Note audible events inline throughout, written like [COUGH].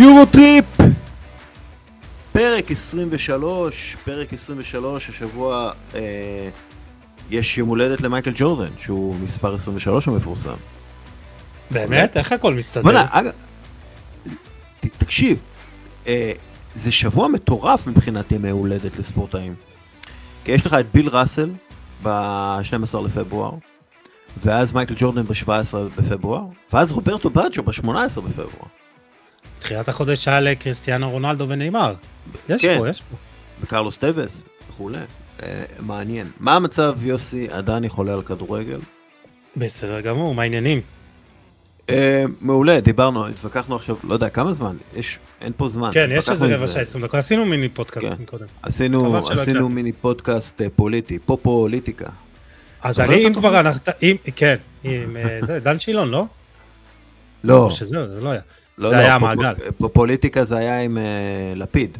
יורוטריפ! פרק 23, פרק 23, השבוע אה, יש יום הולדת למייקל ג'ורדן, שהוא מספר 23 המפורסם. באמת? איך הכל מסתדר? בוא'נה, אגב, ת- תקשיב, אה, זה שבוע מטורף מבחינת ימי הולדת לספורטאים. כי יש לך את ביל ראסל ב-12 לפברואר, ואז מייקל ג'ורדן ב-17 בפברואר, ואז רוברטו באג'ו ב-18 בפברואר. תחילת החודש היה לקריסטיאנו רונלדו ונאמר. יש כן. פה, יש פה. וקרלוס טווס וכולי. אה, מעניין. מה המצב, יוסי? עדיין חולה על כדורגל? בסדר גמור, מה העניינים? אה, מעולה, דיברנו, התווכחנו עכשיו, לא יודע, כמה זמן? יש, אין פה זמן. כן, יש איזה רבע. שעה, 20 דקות, עשינו מיני פודקאסט כן. קודם. עשינו, עשינו. מיני פודקאסט אה, פוליטי, פופוליטיקה. אז אני, אם כבר אנחנו, אם, כן, עם אה, זה, דן שילון, לא? לא, שזה זה לא היה. לא, זה לא, היה המעגל. פופוליטיקה זה היה עם אה, לפיד,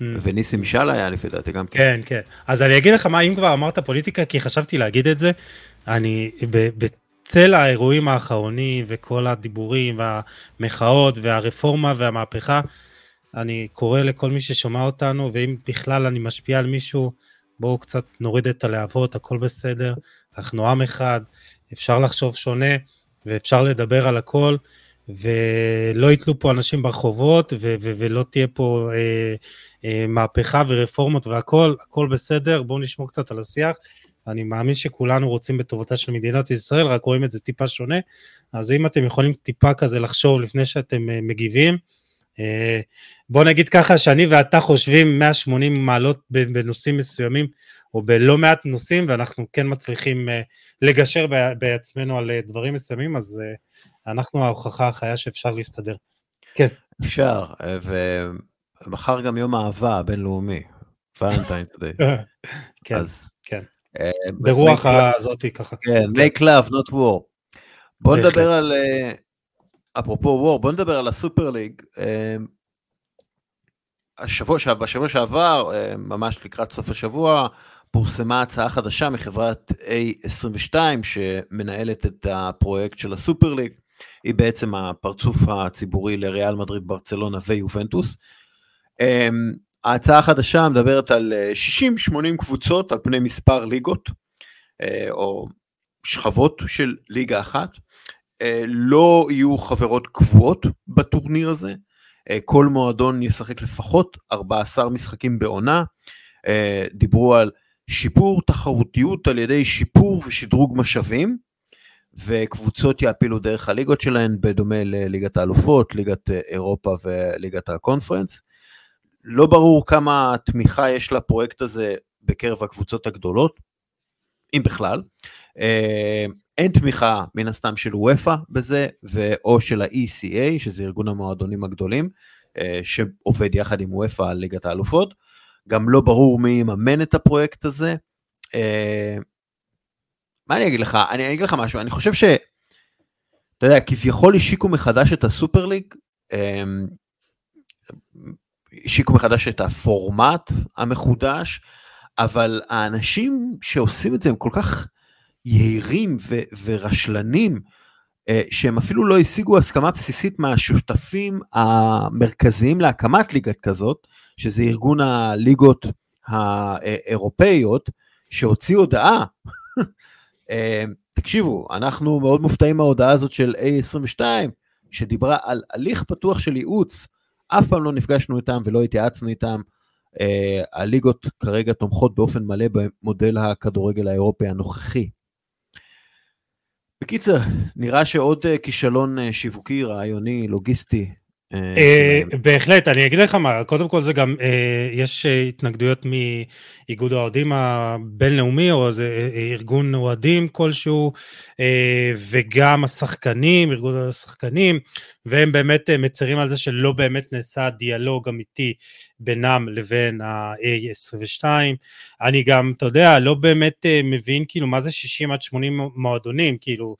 Mm. וניסים משל היה לפי דעתי גם כן. כן, כן. אז אני אגיד לך מה, אם כבר אמרת פוליטיקה, כי חשבתי להגיד את זה, אני, בצל האירועים האחרונים וכל הדיבורים והמחאות והרפורמה והמהפכה, אני קורא לכל מי ששומע אותנו, ואם בכלל אני משפיע על מישהו, בואו קצת נוריד את הלהבות, הכל בסדר, אנחנו עם אחד, אפשר לחשוב שונה, ואפשר לדבר על הכל, ולא יתלו פה אנשים ברחובות, ו- ו- ולא תהיה פה אה, אה, מהפכה ורפורמות והכל, הכל בסדר, בואו נשמור קצת על השיח. אני מאמין שכולנו רוצים בטובתה של מדינת ישראל, רק רואים את זה טיפה שונה. אז אם אתם יכולים טיפה כזה לחשוב לפני שאתם אה, מגיבים, אה, בוא נגיד ככה שאני ואתה חושבים 180 מעלות בנושאים מסוימים, או בלא מעט נושאים, ואנחנו כן מצליחים אה, לגשר בעצמנו על אה, דברים מסוימים, אז אה, אנחנו ההוכחה החיה שאפשר להסתדר. אפשר, אה, ומחר גם יום האהבה הבינלאומי, ולנטיינס דיי. [LAUGHS] כן, אז... כן. אה, ברוח הזאתי ככה. כן, make love, not war. בוא. נדבר על, אה, אפרופו war, בוא נדבר על הסופר ליג. אה, השבוע, בשבוע שעבר, ממש לקראת סוף השבוע, פורסמה הצעה חדשה מחברת A22 שמנהלת את הפרויקט של הסופר ליג. היא בעצם הפרצוף הציבורי לריאל מדריד, ברצלונה ויובנטוס. אה, ההצעה החדשה מדברת על אה, 60-80 קבוצות על פני מספר ליגות, אה, או שכבות של ליגה אחת. אה, לא יהיו חברות קבועות בטורניר הזה. אה, כל מועדון ישחק לפחות 14 משחקים בעונה. אה, דיברו על שיפור תחרותיות על ידי שיפור ושדרוג משאבים, וקבוצות יעפילו דרך הליגות שלהן, בדומה לליגת האלופות, ליגת אה, אירופה וליגת הקונפרנס. לא ברור כמה תמיכה יש לפרויקט הזה בקרב הקבוצות הגדולות, אם בכלל. אה, אין תמיכה מן הסתם של וופא בזה, או של ה-ECA, שזה ארגון המועדונים הגדולים, אה, שעובד יחד עם וופא על ליגת האלופות. גם לא ברור מי יממן את הפרויקט הזה. מה אני אגיד לך? אני אגיד לך משהו, אני חושב ש... אתה יודע, כביכול השיקו מחדש את הסופר ליג, אה, השיקו מחדש את הפורמט המחודש, אבל האנשים שעושים את זה הם כל כך יהירים ו- ורשלנים, אה, שהם אפילו לא השיגו הסכמה בסיסית מהשותפים המרכזיים להקמת ליגה כזאת, שזה ארגון הליגות האירופאיות, שהוציא הודעה. אה, תקשיבו, אנחנו מאוד מופתעים מההודעה הזאת של A22, שדיברה על הליך פתוח של ייעוץ, אף פעם לא נפגשנו איתם ולא התייעצנו איתם. Uh, הליגות כרגע תומכות באופן מלא במודל הכדורגל האירופי הנוכחי. בקיצר, נראה שעוד uh, כישלון uh, שיווקי, רעיוני, לוגיסטי. אה, שלהם. בהחלט, אני אגיד לך מה, קודם כל זה גם, אה, יש אה, התנגדויות מאיגוד האוהדים הבינלאומי, או איזה אה, ארגון אוהדים כלשהו, אה, וגם השחקנים, ארגון השחקנים, והם באמת אה, מצרים על זה שלא באמת נעשה דיאלוג אמיתי בינם לבין ה-A22. אני גם, אתה יודע, לא באמת אה, מבין כאילו מה זה 60 עד 80 מועדונים, כאילו,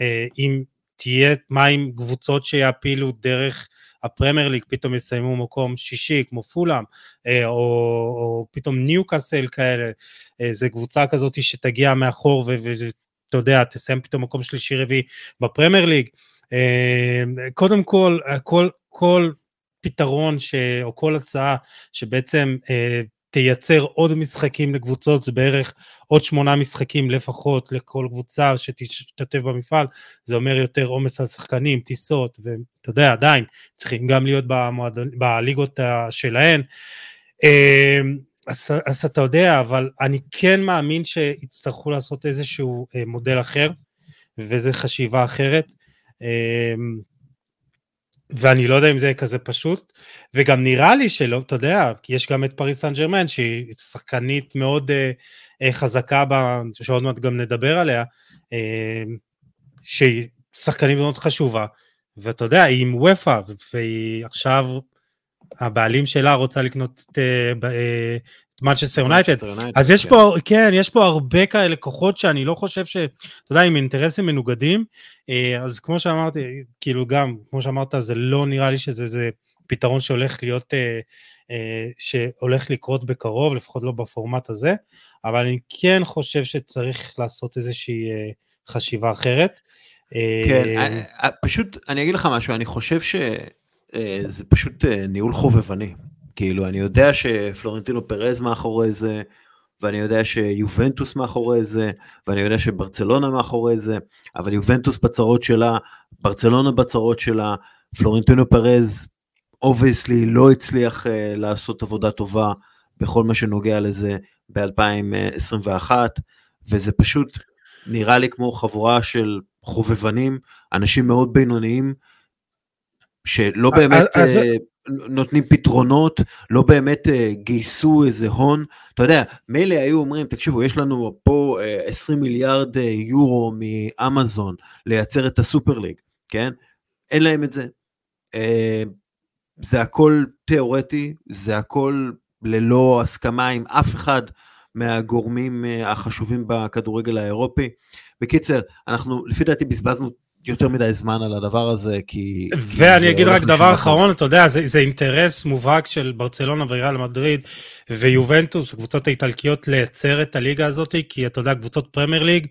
אה, אם תהיה, מה עם קבוצות שיעפילו דרך הפרמייר ליג פתאום יסיימו מקום שישי כמו פולאם, אה, או, או פתאום ניוקאסל כאלה, אה, זה קבוצה כזאת שתגיע מאחור ואתה יודע, תסיים פתאום מקום שלישי רביעי בפרמייר ליג. אה, קודם כל, הכל, כל פתרון ש... או כל הצעה שבעצם תייצר עוד משחקים לקבוצות, זה בערך עוד שמונה משחקים לפחות לכל קבוצה שתשתתף במפעל, זה אומר יותר עומס על שחקנים, טיסות, ואתה יודע, עדיין צריכים גם להיות במועד... בליגות שלהן. אה, אז, אז אתה יודע, אבל אני כן מאמין שיצטרכו לעשות איזשהו אה, מודל אחר, וזה חשיבה אחרת. אה, ואני לא יודע אם זה כזה פשוט, וגם נראה לי שלא, אתה יודע, יש גם את פריס סן ג'רמן, שהיא שחקנית מאוד uh, חזקה, בה, שעוד מעט גם נדבר עליה, uh, שהיא שחקנית מאוד חשובה, ואתה יודע, היא עם וופא, והיא עכשיו, הבעלים שלה רוצה לקנות את, uh, מנצ'סטר יונייטד. אז יש כן. פה, כן, יש פה הרבה כאלה כוחות שאני לא חושב ש... אתה יודע, עם אינטרסים מנוגדים, אה, אז כמו שאמרתי, כאילו גם, כמו שאמרת, זה לא נראה לי שזה זה פתרון שהולך להיות, אה, אה, שהולך לקרות בקרוב, לפחות לא בפורמט הזה, אבל אני כן חושב שצריך לעשות איזושהי חשיבה אחרת. כן, פשוט, אני אגיד לך משהו, אני חושב שזה פשוט ניהול חובבני. כאילו, אני יודע שפלורנטינו פרז מאחורי זה, ואני יודע שיובנטוס מאחורי זה, ואני יודע שברצלונה מאחורי זה, אבל יובנטוס בצרות שלה, ברצלונה בצרות שלה, פלורנטינו פרז obviously לא הצליח uh, לעשות עבודה טובה בכל מה שנוגע לזה ב-2021, וזה פשוט נראה לי כמו חבורה של חובבנים, אנשים מאוד בינוניים, שלא באמת... אז, uh, נותנים פתרונות, לא באמת uh, גייסו איזה הון. אתה יודע, מילא היו אומרים, תקשיבו, יש לנו פה uh, 20 מיליארד uh, יורו מאמזון לייצר את הסופר ליג, כן? אין להם את זה. Uh, זה הכל תיאורטי, זה הכל ללא הסכמה עם אף אחד מהגורמים אה, החשובים בכדורגל האירופי. בקיצר, אנחנו לפי דעתי בזבזנו יותר מדי זמן על הדבר הזה, כי... ואני אגיד רק דבר אחרון, אתה יודע, זה, זה אינטרס מובהק של ברצלונה וריאל מדריד ויובנטוס, הקבוצות האיטלקיות, לייצר את הליגה הזאת, כי אתה יודע, קבוצות פרמייר ליג,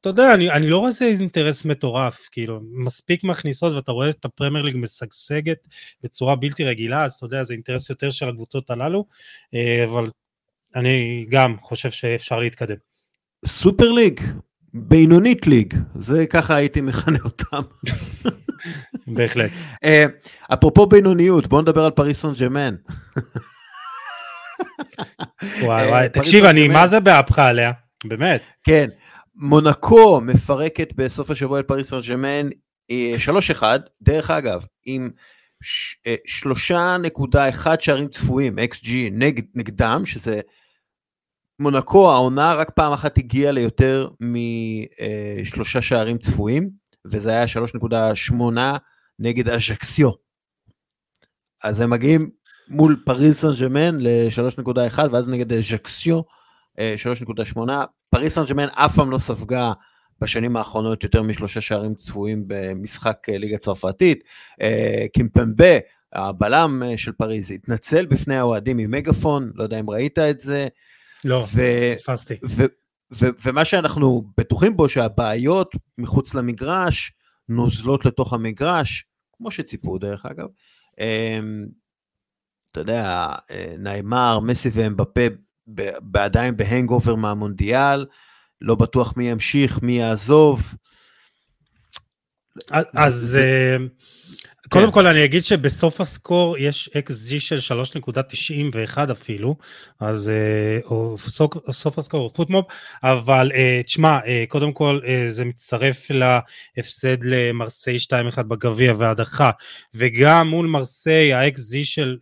אתה יודע, אני, אני לא רואה איזה אינטרס מטורף, כאילו, מספיק מכניסות ואתה רואה את הפרמייר ליג משגשגת בצורה בלתי רגילה, אז אתה יודע, זה אינטרס יותר של הקבוצות הללו, אה, אבל אני גם חושב שאפשר להתקדם. סופר ליג, בינונית ליג, זה ככה הייתי מכנה אותם. בהחלט. אה, אפרופו בינוניות, בוא נדבר על פריס סן ג'מן. וואי וואי, תקשיב, אני מה זה באפך עליה, באמת. כן, מונקו מפרקת בסוף השבוע את פריס סן ג'מן 3-1, דרך אגב, עם 3.1 אה, שערים צפויים, XG נגדם, שזה מונקו העונה רק פעם אחת הגיעה ליותר משלושה שערים צפויים, וזה היה 3.8 נגד אז'קסיו. אז הם מגיעים מול פריס סן ג'מן ל-3.1 ואז נגד אז'קסיו 3.8. פריס סן ג'מן אף פעם לא ספגה בשנים האחרונות יותר משלושה שערים צפויים במשחק אה, ליגה צרפתית. אה, קימפמבה, הבלם אה, של פריז, התנצל בפני האוהדים עם מגפון, לא יודע אם ראית את זה. לא, פספסתי. ומה שאנחנו בטוחים בו שהבעיות מחוץ למגרש נוזלות לתוך המגרש, כמו שציפו דרך אגב. אמ, אתה יודע, אה, נעימר, מסי ואמבפה עדיין ב hangover מהמונדיאל, לא בטוח מי ימשיך, מי יעזוב. אז זה... קודם כל אני אגיד שב SofaScore יש XG של 3.91 אפילו, אז או Sofa, SofaScore, FotMob, אבל אה, תשמע, אה, קודם כל זה מצטרף להפסד למרסיי 2-1 בגביע והדחה, וגם מול מרסיי ה-XG של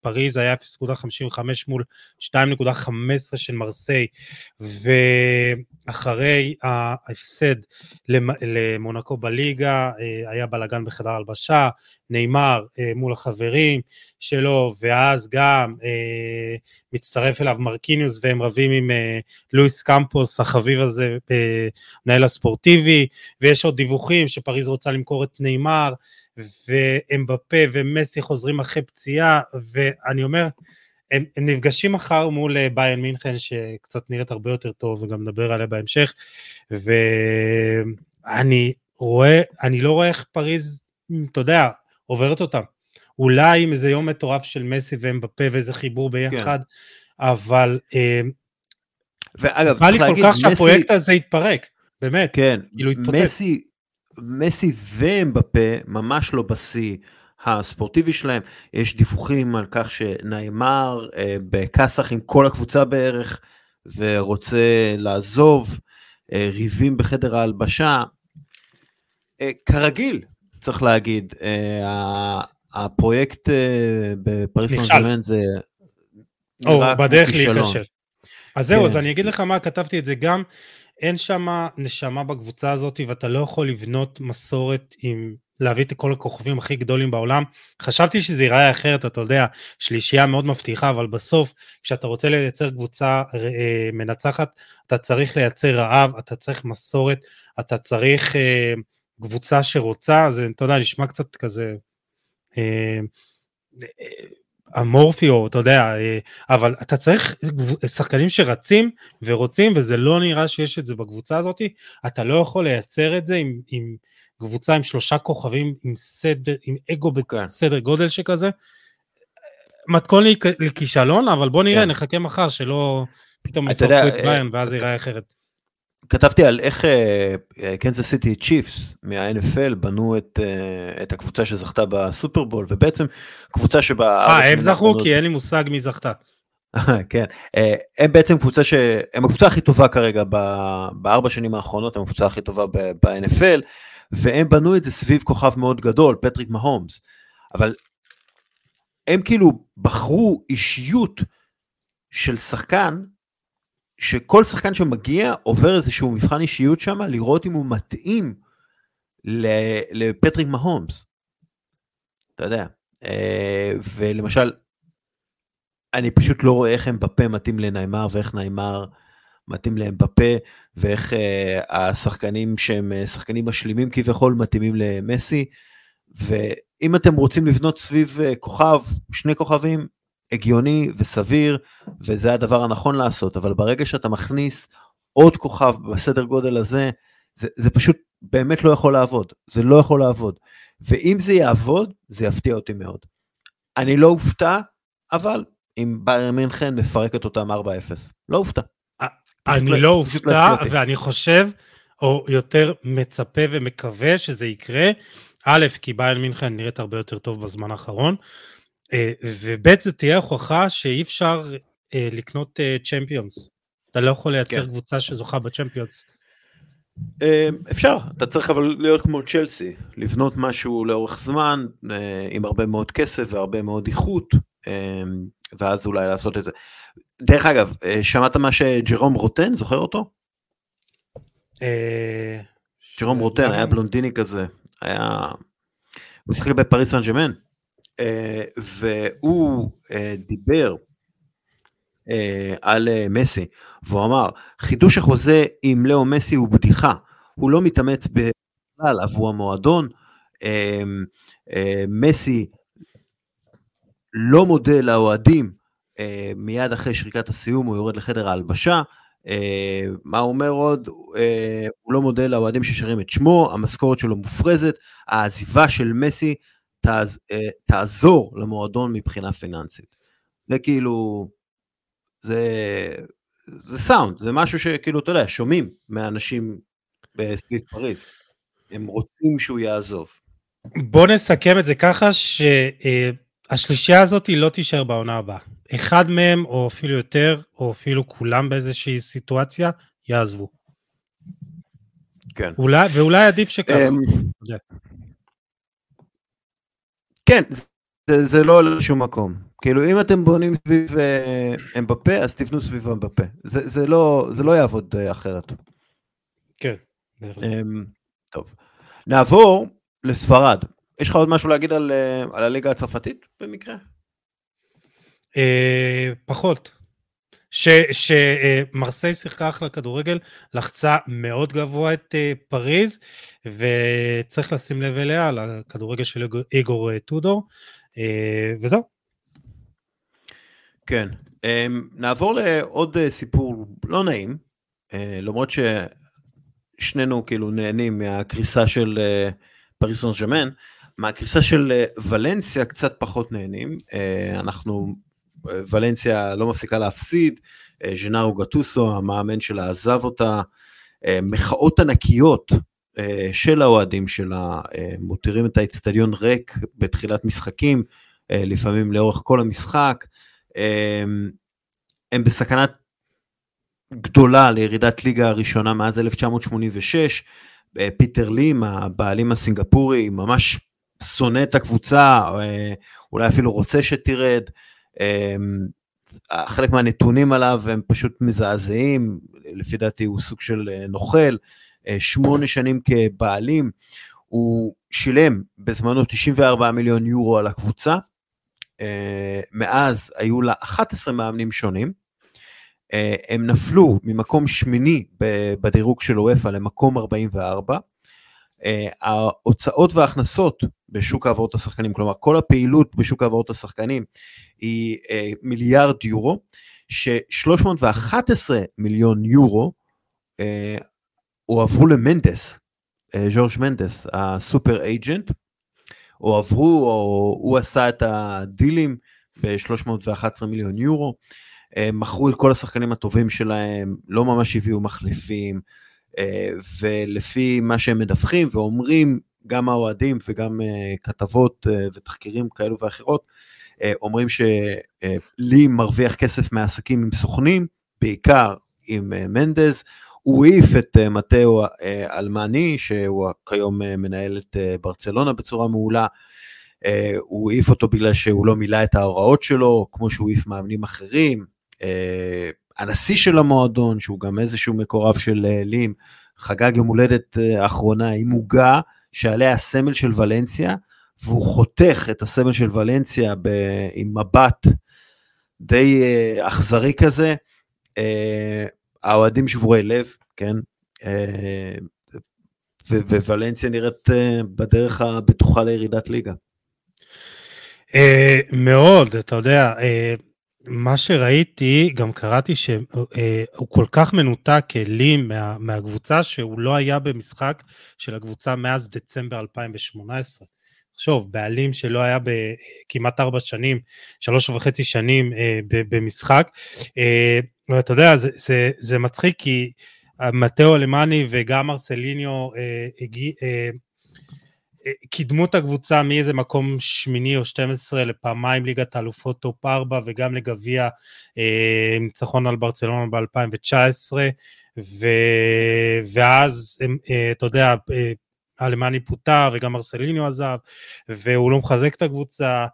פריז היה 0.55 מול 2.15 של מרסיי, ואחרי ההפסד למונקו בליגה אה, היה בלאגן בחדר הלבשה, ניימאר אה, מול החברים שלו, ואז גם אה, מצטרף אליו מרקיניוס והם רבים עם לואיס קמפוס, החביב הזה, מנהל הספורטיבי, ויש עוד דיווחים שפריז רוצה למכור את ניימאר, ואמבפה ומסי חוזרים אחרי פציעה, ואני אומר, הם, הם נפגשים מחר מול אה, ביין מינכן שקצת נראית הרבה יותר טוב וגם נדבר עליה בהמשך ואני רואה, אני לא רואה איך פריז, אתה יודע, עוברת אותם. אולי עם איזה יום מטורף של מסי ואמבפה ואיזה חיבור ביחד, כן. אבל אה, ואגב, צריך להגיד, בא לי כל כך מסי... שהפרויקט הזה יתפרק, באמת, כן, כאילו יתפוצץ. מסי, מסי ואמבפה ממש לא בשיא הספורטיבי שלהם, יש דיווחים על כך שניימר אה, בכסח עם כל הקבוצה בערך, ורוצה לעזוב, אה, ריבים בחדר ההלבשה. אה, כרגיל, צריך להגיד, אה, הפרויקט בפריס סן זה כמו בדרך להיכשל. אז זהו, כן. אז אני אגיד לך מה, כתבתי את זה גם, אין שם נשמה בקבוצה הזאת ואתה לא יכול לבנות מסורת עם להביא את כל הכוכבים הכי גדולים בעולם. חשבתי שזה ייראה אחרת, אתה יודע, שלישייה מאוד מבטיחה, אבל בסוף, כשאתה רוצה לייצר קבוצה אה, מנצחת, אתה צריך לייצר רעב, אתה צריך מסורת, אתה צריך אה, קבוצה שרוצה, זה, אתה יודע, נשמע קצת כזה... אה, אמורפי או אתה יודע, אה, אבל אתה צריך שחקנים שרצים ורוצים וזה לא נראה שיש את זה בקבוצה הזאת, אתה לא יכול לייצר את זה עם, עם קבוצה עם שלושה כוכבים, עם סדר, עם אגו כן. בסדר גודל שכזה. מתכון לכישלון, אבל בוא נראה, כן. נחכה מחר שלא פתאום יפרקו את בריין אה, ואז זה ייראה אחרת. כתבתי על איך קנזס סיטי צ'יפס מה-NFL בנו את, uh, את הקבוצה שזכתה בסופרבול ובעצם קבוצה שבה... אה הם זכו כי אין לי מושג מי זכתה. [LAUGHS] כן, uh, הם בעצם קבוצה שהם הקבוצה הכי טובה כרגע בארבע שנים האחרונות, הם הקבוצה הכי טובה ב-NFL והם בנו את זה סביב כוכב מאוד גדול, פטריק מהומס, אבל הם כאילו בחרו אישיות של שחקן שכל שחקן שמגיע עובר איזשהו מבחן אישיות שם, לראות אם הוא מתאים לפטריק מהומס. אתה יודע. אה, ולמשל, אני פשוט לא רואה איך הם בפה מתאים לניימר ואיך ניימר מתאים להם בפה ואיך uh, השחקנים שהם uh, שחקנים משלימים כביכול מתאימים למסי ואם אתם רוצים לבנות סביב כוכב שני כוכבים הגיוני וסביר, וזה הדבר הנכון לעשות, אבל ברגע שאתה מכניס עוד כוכב בסדר גודל הזה, זה, זה פשוט באמת לא יכול לעבוד, זה לא יכול לעבוד. ואם זה יעבוד, זה יפתיע אותי מאוד. אני לא אופתע, אבל אם בייר מינכן מפרקת אותם 4-0, לא אופתע. אני לא, לא אופתע, ואני חושב, או יותר מצפה ומקווה שזה יקרה, א', כי בייר מינכן נראית הרבה יותר טוב בזמן האחרון, אה, וב' זה תהיה הוכחה שאי אפשר אה, לקנות צ'מפיונס. אה, אתה לא יכול לייצר כן. קבוצה שזוכה בצ'מפיונס. אפשר, אתה צריך אבל להיות כמו צ'לסי, לבנות משהו לאורך זמן עם הרבה מאוד כסף והרבה מאוד איכות, ואז אולי לעשות את זה. דרך אגב, שמעת מה שג'רום רוטן, זוכר אותו? ג'רום רוטן היה בלונדיני כזה, היה... הוא שיחק בפריס סן ג'מן. אה, והוא אה, דיבר אה, על מסי, והוא אמר, חידוש החוזה עם לאו מסי הוא בדיחה, הוא לא מתאמץ בכלל עבור המועדון, מסי לא מודה לאוהדים מיד אחרי שריקת הסיום, הוא יורד לחדר ההלבשה, מה הוא אומר עוד? הוא לא מודה לאוהדים ששרים את שמו, המשכורת שלו מופרזת, העזיבה של מסי תעז, אה, תעזור למועדון מבחינה פיננסית. זה כאילו, זה, זה סאונד, זה משהו שכאילו, אתה יודע, שומעים מאנשים בסביב פריז. הם רוצים שהוא יעזוב. בוא נסכם את זה ככה שהשלישייה אה, הזאת לא תישאר בעונה הבאה. אחד מהם, או אפילו יותר, או אפילו כולם באיזושהי סיטואציה, יעזבו. כן. אולי, ואולי עדיף שככה. כן, זה, זה לא עולה לשום מקום. כאילו אם אתם בונים סביב אה, אמבפה, אז תבנו סביב אמבפה. זה, זה, לא, זה לא יעבוד אה, אחרת. כן. אמ, טוב. נעבור לספרד. יש לך עוד משהו להגיד על, אה, על הליגה הצרפתית במקרה? אה, פחות. שמרסיי שיחקה אחלה כדורגל, לחצה מאוד גבוה את אה, פריז, וצריך לשים לב אליה, לכדורגל של איגור אה, טודור, אה, וזהו. כן, אמ, נעבור לעוד סיפור לא נעים, למרות ששנינו כאילו נהנים מהקריסה של פריס סן ג'מן, מהקריסה של ולנסיה קצת פחות נהנים, אנחנו, ולנסיה לא מפסיקה להפסיד, ז'נארו גטוסו, המאמן שלה עזב אותה, מחאות ענקיות של האוהדים שלה, מותירים את האצטדיון ריק בתחילת משחקים, לפעמים לאורך כל המשחק, הם בסכנת גדולה לירידת ליגה הראשונה מאז 1986. אה, פיטר לים, הבעלים הסינגפורי, ממש שונא את הקבוצה, אה, אולי אפילו רוצה שתרד. אה, חלק מהנתונים עליו הם פשוט מזעזעים, לפי דעתי הוא סוג של נוכל, שמונה שנים כבעלים, הוא שילם בזמנו 94 מיליון יורו על הקבוצה, מאז היו לה 11 מאמנים שונים, אה, הם נפלו ממקום שמיני בדירוג של וופא למקום 44. אה, ההוצאות וההכנסות בשוק העברות השחקנים, כלומר כל הפעילות בשוק העברות השחקנים היא אה, מיליארד יורו, ש-311 מיליון יורו הועברו למנדס, ז'ורג' מנדס, הסופר אייג'נט, או עברו, או הוא עשה את הדילים ב-311 מיליון יורו. מכרו את כל השחקנים הטובים שלהם, לא ממש הביאו מחליפים, אה, ולפי מה שהם מדווחים ואומרים, גם האוהדים וגם אה, כתבות אה, ותחקירים כאלו ואחרות, אומרים שלי מרוויח כסף מעסקים עם סוכנים, בעיקר עם מנדז, הוא העיף את מטאו אלמני, שהוא כיום מנהל את ברצלונה בצורה מעולה, הוא העיף אותו בגלל שהוא לא מילא את ההוראות שלו, כמו שהוא העיף מאמנים אחרים, אה, הנשיא של המועדון, שהוא גם איזשהו מקורב של אה, לים, חגג יום הולדת אה, האחרונה עם עוגה שעליה הסמל של ולנסיה, והוא חותך את הסמל של ולנסיה ב, עם מבט די אכזרי כזה. האוהדים שבורי לב, כן? וולנסיה נראית בדרך הבטוחה לירידת ליגה. מאוד, אתה יודע, מה שראיתי, גם קראתי שהוא אה, כל כך מנותק לי מה, מהקבוצה, שהוא לא היה במשחק של הקבוצה מאז דצמבר 2018. תחשוב, בעלים שלא היה בכמעט ארבע שנים, שלוש וחצי שנים אה, במשחק. אה, ואתה יודע, זה, זה, זה מצחיק כי מתאו אלמני וגם ארסליניו אה, הגיע, אה, קידמו את הקבוצה מאיזה מקום שמיני או 12 לפעמיים ליגת האלופות top 4 וגם לגביע אה, ניצחון על ברצלונה ב-2019 ו... ואז אה, אתה יודע אה, אלמני פוטר וגם מרסלינו עזב והוא לא מחזק את הקבוצה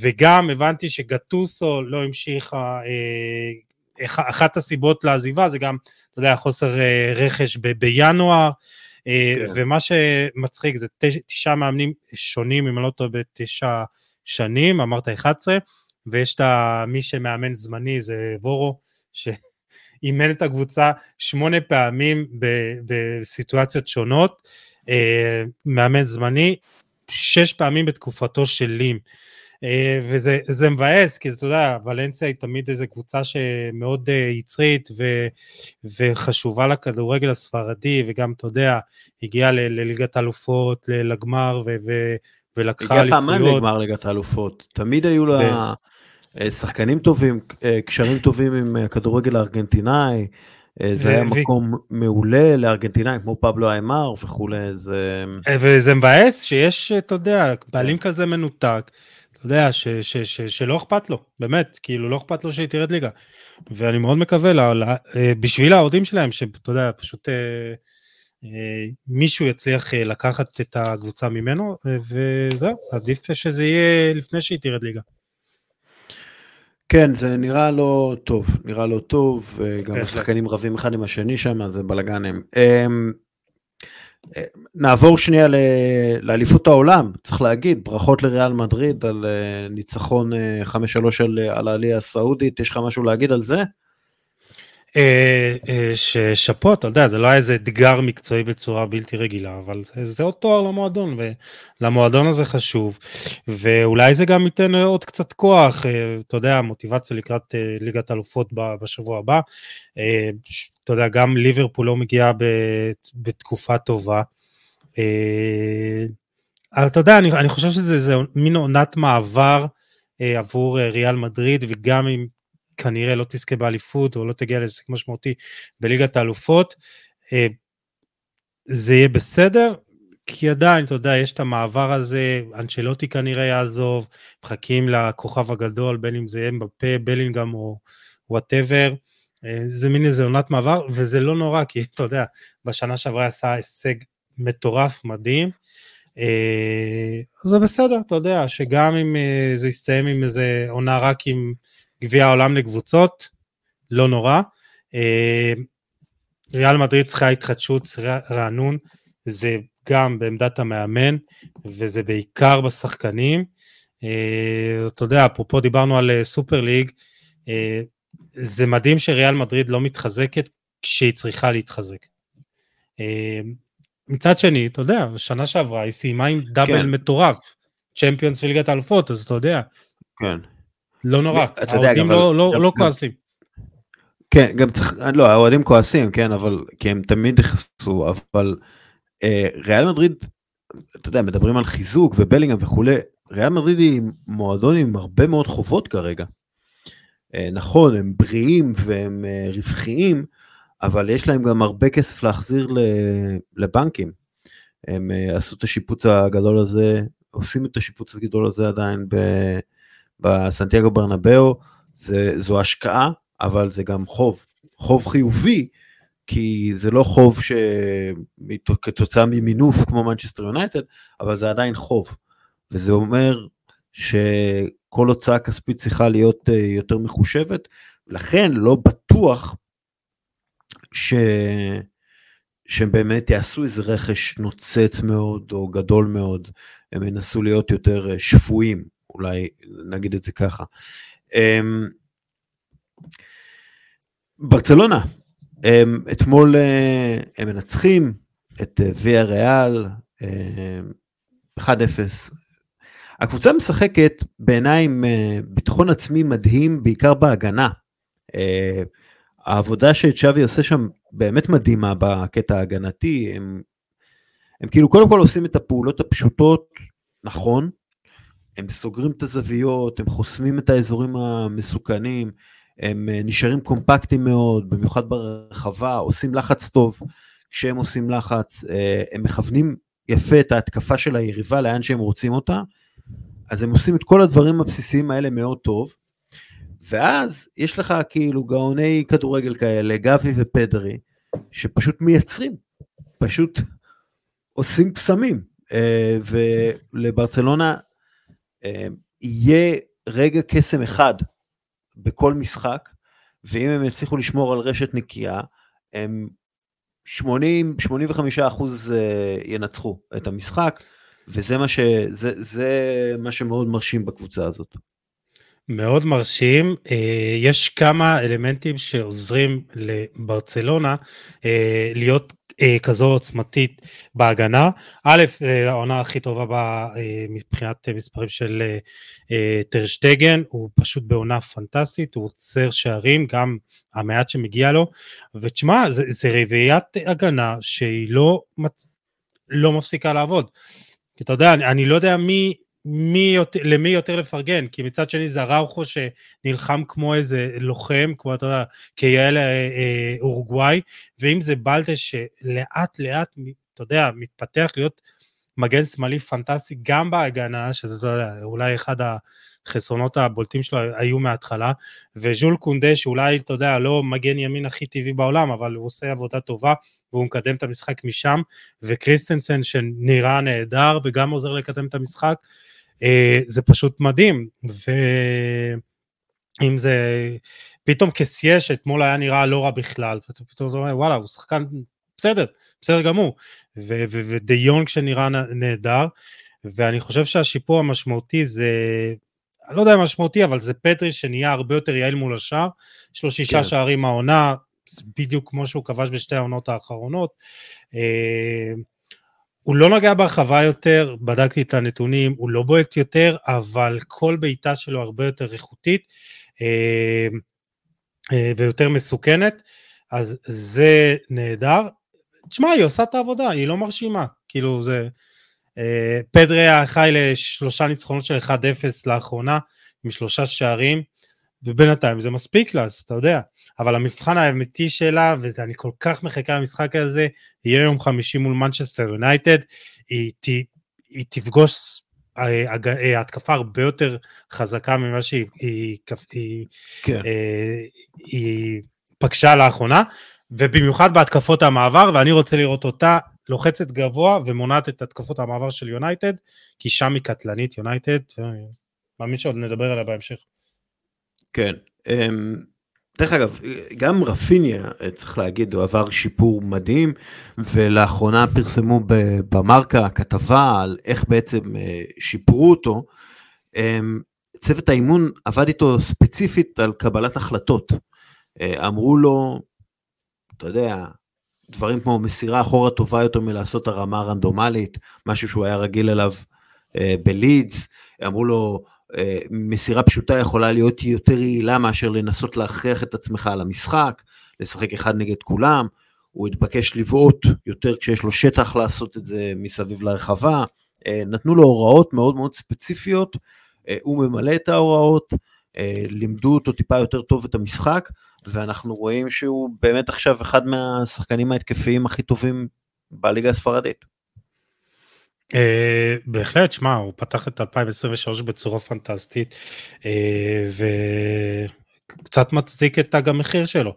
וגם הבנתי שגטוסו לא המשיך אה, אחת הסיבות לעזיבה זה גם, אתה יודע, חוסר רכש בינואר, כן. ומה שמצחיק זה תשעה מאמנים שונים, אם אני לא טועה, בתשע שנים, אמרת 11, ויש את מי שמאמן זמני, זה וורו, שאימן את הקבוצה שמונה פעמים בסיטואציות שונות, אה, מאמן זמני, שש פעמים בתקופתו של לים. אה, וזה מבאס, כי אתה יודע, ולנסיה היא תמיד איזו קבוצה שמאוד אה, יצרית ו, וחשובה לכדורגל הספרדי, וגם, אתה יודע, הגיעה לליגת האלופות, לגמר, ו, ו, ולקחה אליפויות. הגיעה פעמיים לגמר ליגת האלופות, תמיד היו לה ו... שחקנים טובים, קשרים טובים עם הכדורגל הארגנטינאי. זה. היה מקום. מעולה לארגנטינאים כמו פבלו איימר וכולי, זה... וזה מבאס שיש, אתה יודע, בעלים כזה מנותק, אתה יודע, ש, ש, ש, שלא אכפת לו, באמת, כאילו לא אכפת לו שהיא תרד ליגה. ואני מאוד מקווה, לה, לה, אה, בשביל האוהדים שלהם, שאתה יודע, פשוט אה, אה, מישהו יצליח אה, לקחת את הקבוצה ממנו, אה, וזהו, עדיף שזה יהיה לפני שהיא תרד ליגה. כן, זה נראה לא טוב, נראה לא טוב, גם השחקנים רבים אחד עם השני שם, זה בלאגנים. נעבור שנייה לאליפות העולם, צריך להגיד, ברכות לריאל מדריד על אה, ניצחון 5-3 אה, על, על העלייה הסעודית, יש לך משהו להגיד על זה? אה, ששאפו, אתה יודע, זה לא היה איזה אתגר מקצועי בצורה בלתי רגילה, אבל זה, זה עוד תואר למועדון, ולמועדון הזה חשוב, ואולי זה גם ייתן עוד קצת כוח, אתה יודע, מוטיבציה לקראת ליגת אלופות בשבוע הבא. אתה יודע, גם ליברפול לא מגיעה בתקופה טובה. אבל אתה יודע, אני, אני חושב שזה מין עונת מעבר אה, עבור אה, ריאל מדריד, וגם אם כנראה לא תזכה באליפות או לא תגיע להישג משמעותי בליגת האלופות, אה, זה יהיה בסדר, כי עדיין, אתה יודע, יש את המעבר הזה, אנצ'לוטי כנראה יעזוב, מחכים לכוכב הגדול, בין אם זה יהיה בפה, בלינגהם או וואטאבר. אה, זה מין איזה עונת מעבר, וזה לא נורא, כי [LAUGHS] אתה יודע, בשנה שעברה עשה הישג מטורף, מדהים. אה, זה בסדר, אתה יודע, שגם אם אה, זה יסתיים עם איזה עונה רק עם גביע העולם לקבוצות, לא נורא. ריאל מדריד צריכה התחדשות, רענון, זה גם בעמדת המאמן, וזה בעיקר בשחקנים. אתה יודע, אפרופו דיברנו על סופר ליג, זה מדהים שריאל מדריד לא מתחזקת כשהיא צריכה להתחזק. אה, מצד שני, אתה יודע, שנה שעברה היא סיימה עם דאבל כן. מטורף, צ'מפיונס של ליגת האלופות, אז אתה יודע. כן. לא נורא, האוהדים לא, לא, לא כועסים. כן, גם צריך, לא, האוהדים כועסים, כן, אבל, כי הם תמיד נכנסו, אבל אה, ריאל מדריד, אתה יודע, מדברים על חיזוק ובלינגהם וכולי, ריאל מדריד היא מועדון עם הרבה מאוד חובות כרגע. אה, נכון, הם בריאים והם אה, רווחיים, אבל יש להם גם הרבה כסף להחזיר לבנקים. הם אה, עשו את השיפוץ הגדול הזה, עושים את השיפוץ הגדול הזה עדיין בסנטיאגו ברנבאו, זו השקעה, אבל זה גם חוב, חוב חיובי, כי זה לא חוב שכתוצאה ממינוף כמו מנצ'סטר יונייטד, אבל זה עדיין חוב. וזה אומר שכל הוצאה כספית צריכה להיות אה, יותר מחושבת, לכן לא בטוח ש... שהם באמת יעשו איזה רכש נוצץ מאוד או גדול מאוד, הם ינסו להיות יותר אה, שפויים, אולי נגיד את זה ככה. אמ, ברצלונה, אתמול אה, הם מנצחים את ויה ריאל 1-0 הקבוצה משחקת בעיניי עם אה, ביטחון עצמי מדהים, בעיקר בהגנה. אה, העבודה שצ'אבי עושה שם באמת מדהימה בקטע ההגנתי, הם, הם כאילו קודם כל עושים את הפעולות הפשוטות נכון, הם סוגרים את הזוויות, הם חוסמים את האזורים המסוכנים, הם אה, נשארים קומפקטיים מאוד, במיוחד ברחבה, עושים לחץ טוב, כשהם עושים לחץ, הם מכוונים יפה את ההתקפה של היריבה לאן שהם רוצים אותה, אז הם עושים את כל הדברים הבסיסיים האלה מאוד טוב, ואז יש לך כאילו גאוני כדורגל כאלה, גבי ופדרי, שפשוט מייצרים, פשוט עושים קסמים, אה, ולברצלונה אה, יהיה רגע קסם אחד בכל משחק, ואם הם יצליחו לשמור על רשת נקייה, הם 80-85 אחוז אה, ינצחו את המשחק. וזה מה, ש, זה, זה מה שמאוד מרשים בקבוצה הזאת. מאוד מרשים, אה, יש כמה אלמנטים שעוזרים לברצלונה אה, להיות אה, כזו עוצמתית בהגנה. א', העונה הכי טובה בה מבחינת מספרים של טרשטגן, הוא פשוט בעונה פנטסטית, הוא עוצר שערים, גם המעט שמגיע לו, ותשמע, זה, זה רביעיית הגנה שהיא לא, לא מפסיקה לעבוד. כי אתה יודע, אני, אני לא יודע מי, מי יותר, למי יותר לפרגן, כי מצד שני זה אראוכו שנלחם כמו איזה לוחם, כמו אתה יודע, כיעל אה, אה, אורוגוואי, ואם זה בלטה שלאט לאט, אתה יודע, מתפתח להיות מגן שמאלי פנטסטי גם בהגנה, שזה אולי אחד החסרונות הבולטים שלו היו מההתחלה, וז'ול קונדה שאולי, אתה יודע, לא מגן ימין הכי טבעי בעולם, אבל הוא עושה עבודה טובה, והוא מקדם את המשחק משם, וקריסטנסן שנראה נהדר וגם עוזר לקדם את המשחק, אה, זה פשוט מדהים, ואם זה, פתאום קסיה שאתמול היה נראה לא רע בכלל, פתאום אתה אומר וואלה הוא שחקן בסדר, בסדר גמור, ודי יונג שנראה נהדר, ואני חושב שהשיפור המשמעותי זה אני לא יודע אם משמעותי, אבל זה פטרי שנהיה הרבה יותר יעיל מול השאר, יש לו שישה כן. שערים העונה, בדיוק כמו שהוא כבש בשתי העונות האחרונות. אה, הוא לא נגע בהרחבה יותר, בדקתי את הנתונים, הוא לא בועט יותר, אבל כל בעיטה שלו הרבה יותר איכותית אה, אה, ויותר מסוכנת, אז זה נהדר. תשמע, היא עושה את העבודה, היא לא מרשימה, כאילו זה... אה, פדרי היה חי לשלושה ניצחונות של 1-0 לאחרונה, עם שלושה שערים, ובינתיים זה מספיק לה, אז אתה יודע. אבל המבחן האמיתי שלה, ואני כל כך מחכה למשחק הזה, יהיה יום חמישי מול מנצ'סטר יונייטד, היא, היא, היא תפגוש אה, אה, התקפה הרבה יותר חזקה ממה שהיא היא, היא, כן. אה, היא פגשה לאחרונה, ובמיוחד בהתקפות המעבר, ואני רוצה לראות אותה לוחצת גבוה ומונעת את התקפות המעבר של יונייטד, כי שם היא קטלנית יונייטד, מאמין שעוד נדבר עליה בהמשך. כן, אמ, דרך אגב, גם רפיניה, צריך להגיד, הוא עבר שיפור מדהים, ולאחרונה פרסמו במרקה כתבה על איך בעצם אה, שיפרו אותו. אמ, צוות האימון עבד איתו ספציפית על קבלת החלטות. אה, אמרו לו, אתה יודע, דברים כמו מסירה אחורה טובה יותר מלעשות הרמה רנדומלית, משהו שהוא היה רגיל אליו אה, בלידס, אמרו לו, אה, מסירה פשוטה יכולה להיות יותר יעילה מאשר לנסות להכריח את עצמך על המשחק, לשחק אחד נגד כולם, הוא התבקש לבעוט יותר כשיש לו שטח לעשות את זה מסביב לרחבה, אה, נתנו לו הוראות מאוד מאוד ספציפיות, אה, הוא ממלא את ההוראות, לימדו אותו טיפה יותר טוב את המשחק, ואנחנו רואים שהוא באמת עכשיו אחד מהשחקנים ההתקפיים הכי טובים בליגה הספרדית. Uh, בהחלט, שמע, הוא פתח את 2023 בצורה פנטסטית, uh, וקצת מצדיק את תג המחיר שלו.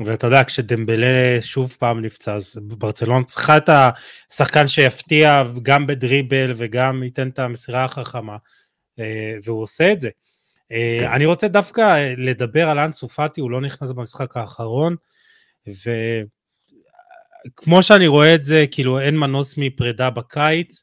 ואתה יודע, כשדמבלה שוב פעם נפצע, אז ברצלונה צריכה את השחקן שיפתיע גם בדריבל וגם ייתן את המסירה החכמה, uh, והוא עושה את זה. Uh, כן. אני רוצה דווקא לדבר על אנסו פאטי, הוא לא נכנס במשחק האחרון, וכמו שאני רואה את זה, כאילו אין מנוס מפרידה בקיץ,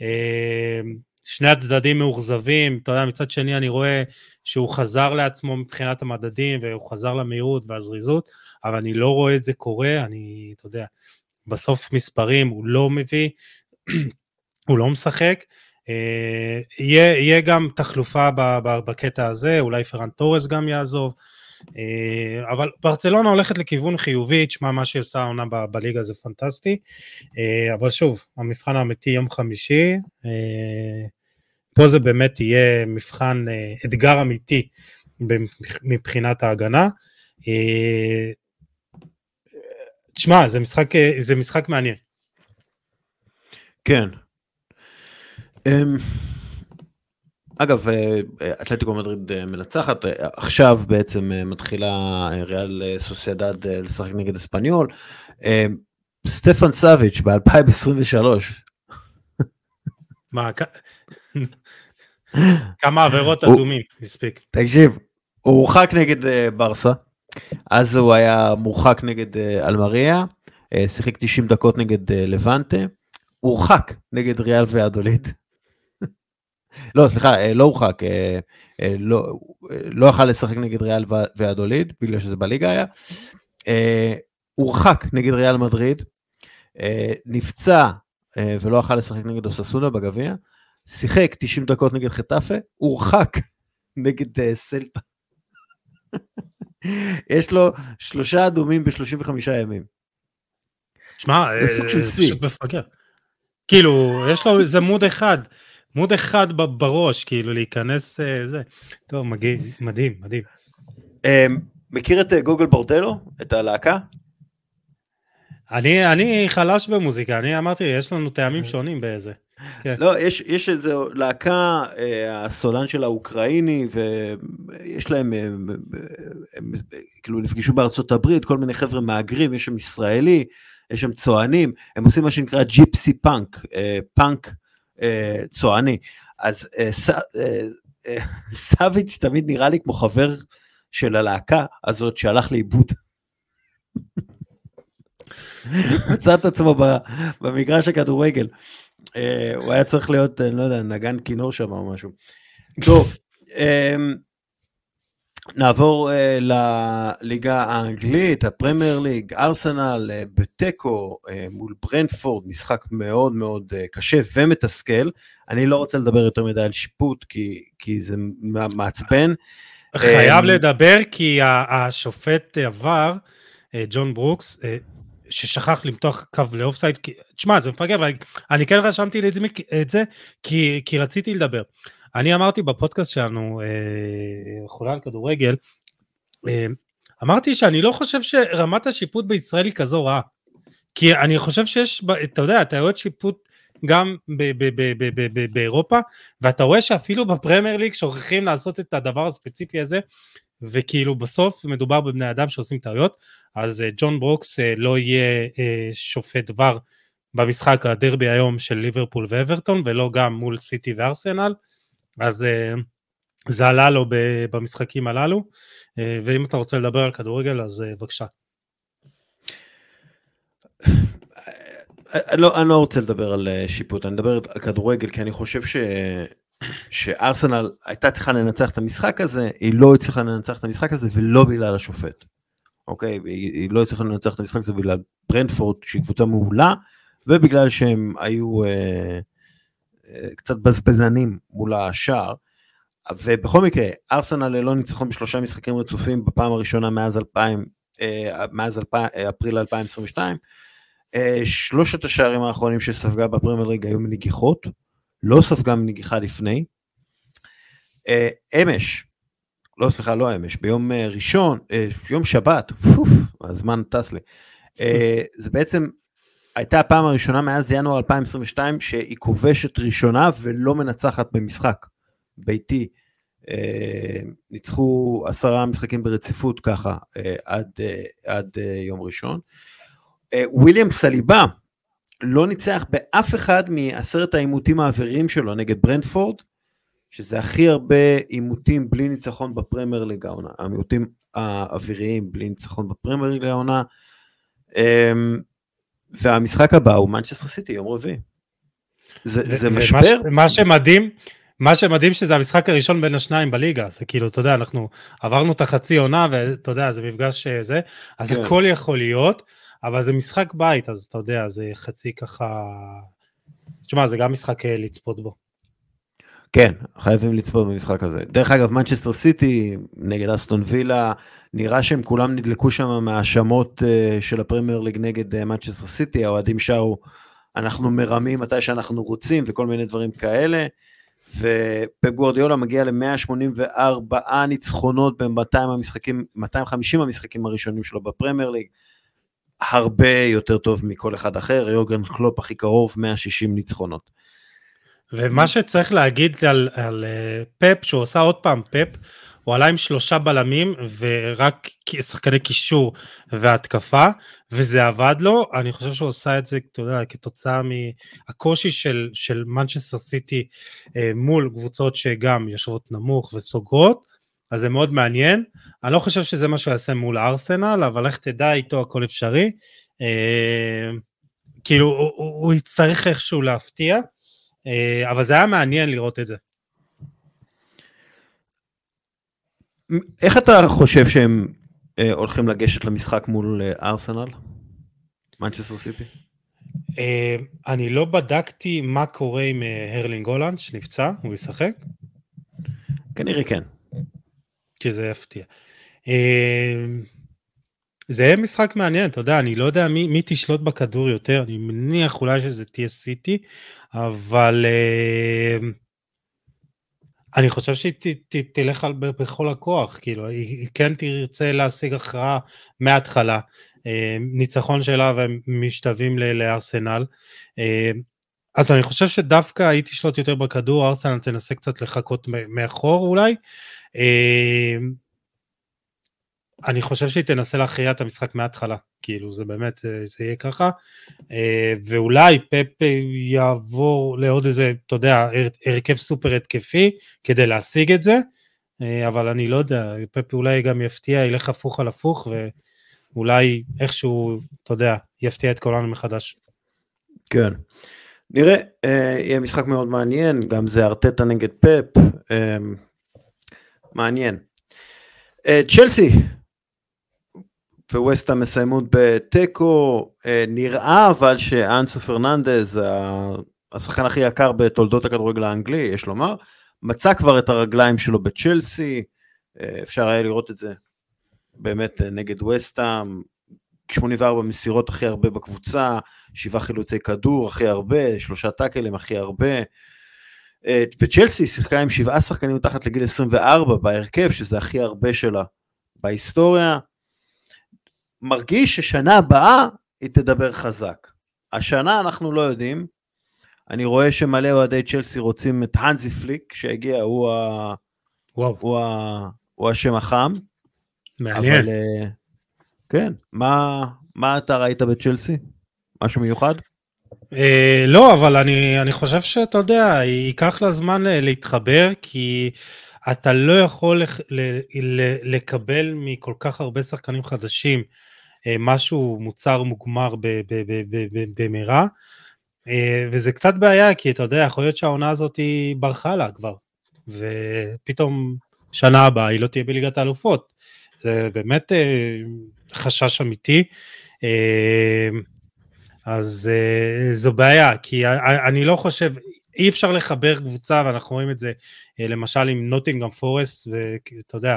אמ, שני הצדדים מאוכזבים, אתה יודע, מצד שני אני רואה שהוא חזר לעצמו מבחינת המדדים והוא חזר למהירות והזריזות, אבל אני לא רואה את זה קורה, אני, אתה יודע, בסוף מספרים הוא לא מביא, [CLEARS THROAT] הוא לא משחק. אה, יהיה, יהיה גם תחלופה בקטע הזה, אולי פרן תורס גם יעזוב, אה, אבל ברצלונה הולכת לכיוון חיובי, תשמע מה שהיא עושה העונה בליגה זה פנטסטי, אה, אבל שוב, המבחן האמיתי יום חמישי, פה זה באמת יהיה מבחן, אתגר אמיתי מבחינת ההגנה. תשמע, זה משחק, זה משחק מעניין. כן. אמ, אגב, אה, אתלטיקו מדריד אה, מנצחת, אה, עכשיו בעצם מתחילה ריאל סוסיידד לשחק נגד אספניול. סטפן סאביץ' ב-2023. מה, כמה עבירות אדומים הספיק. תקשיב, הוא הורחק נגד ברסה, אז הוא היה מורחק נגד אלמריה, שיחק 90 דקות נגד לבנטה, הורחק נגד ריאל ואדוליד. לא, סליחה, אה, לא הורחק, אה, אה, לא, לא יכל לשחק נגד ריאל ואדוליד, בגלל שזה בליגה היה. הורחק נגד ריאל מדריד, נפצע ולא יכל לשחק נגד אוססונה בגביע, שיחק 90 דקות נגד חטאפה, הורחק [LAUGHS] נגד סלטה. [LAUGHS] יש לו שלושה אדומים ב-35 ימים. שמע, זה פשוט מפגר. כאילו, יש לו איזה מוד אחד. מוד אחד בראש, כאילו להיכנס, אה, זה. טוב, מגיע, מדהים, מדהים. אמ, מכיר את אה, גוגל בורדלו? את הלהקה? אני, אני חלש במוזיקה, אני אמרתי, יש לנו טעמים שונים באיזה. כן. לא, יש, יש איזו להקה, אה, הסולן של האוקראיני, ויש להם, הם, הם, כאילו נפגשו בארצות הברית, כל מיני חבר'ה מהגרים, יש שם ישראלי, יש שם צוענים, הם עושים מה שנקרא ג'יפסי פאנק, פאנק אה, צועני. אז אה, אה, סאביץ' תמיד נראה לי כמו חבר של הלהקה הזאת שהלך לאיבוד. מצא את עצמו במגרש הכדורגל. הוא היה צריך להיות, אני לא יודע, נגן כינור שם או משהו. טוב, נעבור uh, לליגה האנגלית, הפרמייר ליג, ארסנל uh, בתיקו uh, מול ברנפורד, משחק מאוד מאוד uh, קשה ומתסכל. אני לא רוצה לדבר יותר מדי על שיפוט, כי, כי זה מעצבן. חייב um, לדבר, כי השופט עבר, ג'ון ברוקס, ששכח למתוח קו לאופסייד, תשמע זה מפגר, אני כן רשמתי לי את זה, את זה כי, כי רציתי לדבר. אני אמרתי בפודקאסט שלנו, אה, חולה על כדורגל, אה, אמרתי שאני לא חושב שרמת השיפוט בישראל היא כזו רעה. כי אני חושב שיש, אתה יודע, רואה שיפוט גם באירופה, ואתה רואה שאפילו בפרמייר ליג שוכחים לעשות את הדבר הספציפי הזה, וכאילו בסוף מדובר בבני אדם שעושים טעויות, אז אה, ג'ון ברוקס אה, לא יהיה שופט דבר במשחק הדרבי היום של ליברפול ואברטון, ולא גם מול סיטי וארסנל, אז זה עלה לו במשחקים הללו, ואם אתה רוצה לדבר על כדורגל אז בבקשה. לא, אני לא רוצה לדבר על שיפוט, אני מדבר על כדורגל, כי אני חושב ש... שארסנל הייתה צריכה לנצח את המשחק הזה, היא לא הצליחה לנצח את המשחק הזה ולא בגלל השופט. אוקיי? היא, היא לא הצליחה לנצח את המשחק הזה בגלל ברנדפורד שהיא קבוצה מעולה, ובגלל שהם היו אה, אה, קצת בזבזנים מול השער. ובכל מקרה, ארסנל ללא ניצחון בשלושה משחקים רצופים בפעם הראשונה מאז, 2000, אה, מאז 2000, אה, אפריל 2022. אה, שלושת השערים האחרונים שספגה בפרמייר ליג היו מנגיחות. לא ספגה מנגיחה לפני. אמש, לא סליחה, לא אמש, ביום ראשון, יום שבת, פוף, הזמן טס לי. זה בעצם הייתה הפעם הראשונה מאז ינואר 2022 שהיא כובשת ראשונה ולא מנצחת במשחק ביתי. ניצחו עשרה משחקים ברציפות ככה עד, עד יום ראשון. וויליאם סליבה, לא ניצח באף אחד מעשרת העימותים האוויריים שלו נגד ברנדפורד, שזה הכי הרבה עימותים בלי ניצחון בפרמייר ליג העונה, העימותים האוויריים בלי ניצחון בפרמייר ליג העונה. אמ, והמשחק הבא הוא מנצ'סטר סיטי יום רביעי. זה, זה משבר. מה שמדהים, מה שמדהים שזה המשחק הראשון בין השניים בליגה, זה כאילו, אתה יודע, אנחנו עברנו את החצי עונה, ואתה יודע, זה מפגש זה, אז כן. הכל יכול להיות. אבל זה משחק בית, אז אתה יודע, זה חצי ככה... תשמע, זה גם משחק אה, לצפות בו. כן, חייבים לצפות במשחק הזה. דרך אגב, מנצ'סטר סיטי נגד אסטון וילה, נראה שהם כולם נדלקו שם מהאשמות אה, של הפרמייר ליג נגד מנצ'סטר אה, סיטי, האוהדים שרו, אנחנו מרמים מתי שאנחנו רוצים וכל מיני דברים כאלה. ופפ גוורדיולה מגיע ל-184 ניצחונות ב-200 המשחקים, 250 המשחקים הראשונים שלו בפרמייר ליג. הרבה יותר טוב מכל אחד אחר, יורגן קלופ הכי קרוב, 160 ניצחונות. ומה שצריך להגיד על, על אה, פפ, שהוא עושה עוד פעם פפ, הוא עלה עם שלושה בלמים ורק שחקני קישור והתקפה, וזה עבד לו, אני חושב שהוא עושה את זה, אתה יודע, כתוצאה מהקושי של, של מנצ'סטר סיטי אה, מול קבוצות שגם יושבות נמוך וסוגרות, אז זה מאוד מעניין. אני לא חושב שזה מה שהוא יעשה מול ארסנל, אבל איך תדע, איתו הכל אפשרי. אה, כאילו, הוא, הוא, יצטרך איכשהו להפתיע, אה, אבל זה היה מעניין לראות את זה. איך אתה חושב שהם אה, הולכים לגשת למשחק מול אה, ארסנל? מנצ'סטר סיטי? אה, אני לא בדקתי מה קורה עם אה, הרלינג הולנד שנפצע, הוא ישחק? כנראה כן. כי זה יפתיע. אמ, זה יהיה משחק מעניין, אתה יודע, אני לא יודע מי, מי תשלוט בכדור יותר, אני מניח אולי שזה תהיה סיטי, אבל uh, אני חושב שהיא ת, ת, תלך על, בכל הכוח, כאילו, היא, כן תרצה להשיג הכרעה מההתחלה, uh, ניצחון שלה והם משתווים לארסנל, uh, אז אני חושב שדווקא היא תשלוט יותר בכדור, ארסנל תנסה קצת לחכות מאחור אולי, אמ, אני חושב שהיא תנסה להכריע את המשחק מההתחלה, כאילו זה באמת, זה יהיה ככה, אה, ואולי פפ יעבור לעוד איזה, אתה יודע, הרכב סופר התקפי כדי להשיג את זה, אה, אבל אני לא יודע, פפ אולי גם יפתיע, ילך הפוך על הפוך, ואולי איכשהו, אתה יודע, יפתיע את כולנו מחדש. כן. נראה, אה, יהיה משחק מאוד מעניין, גם זה ארטטה נגד פפ, מעניין. אה, צ'לסי וווסטה מסיימות בתיקו, אה, נראה אבל שאנסו פרננדז, השחקן הכי יקר בתולדות הכדורגל האנגלי, יש לומר, מצא כבר את הרגליים שלו בצ'לסי, אה, אפשר היה לראות את זה באמת נגד ווסטה, 84 מסירות הכי הרבה בקבוצה, שבעה חילוצי כדור הכי הרבה, שלושה טאקלים הכי הרבה. אה, וצ'לסי שיחקה עם שבעה שחקנים מתחת לגיל 24 בהרכב, שזה הכי הרבה שלה בהיסטוריה. מרגיש ששנה הבאה היא תדבר חזק. השנה אנחנו לא יודעים. אני רואה שמלא אוהדי צ'לסי רוצים את האנזי פליק שהגיע, הוא, ה... וואו. הוא, ה... הוא השם החם. מעניין. אבל אה, כן, מה, מה אתה ראית בצ'לסי? משהו מיוחד? אה, לא, אבל אני, אני חושב שאתה יודע, ייקח לה זמן ל- להתחבר, כי אתה לא יכול לח- ל- ל- לקבל מכל כך הרבה שחקנים חדשים אה, משהו מוצר מוגמר במהרה, אה, וזה קצת בעיה, כי אתה יודע, יכול להיות שהעונה הזאת היא ברחה לה כבר, ופתאום שנה הבאה היא לא תהיה בליגת האלופות. זה באמת אה, חשש אמיתי. אה, אז זו בעיה, כי אני לא חושב, אי אפשר לחבר קבוצה, ואנחנו רואים את זה למשל עם נוטינגרם פורסט, ואתה יודע,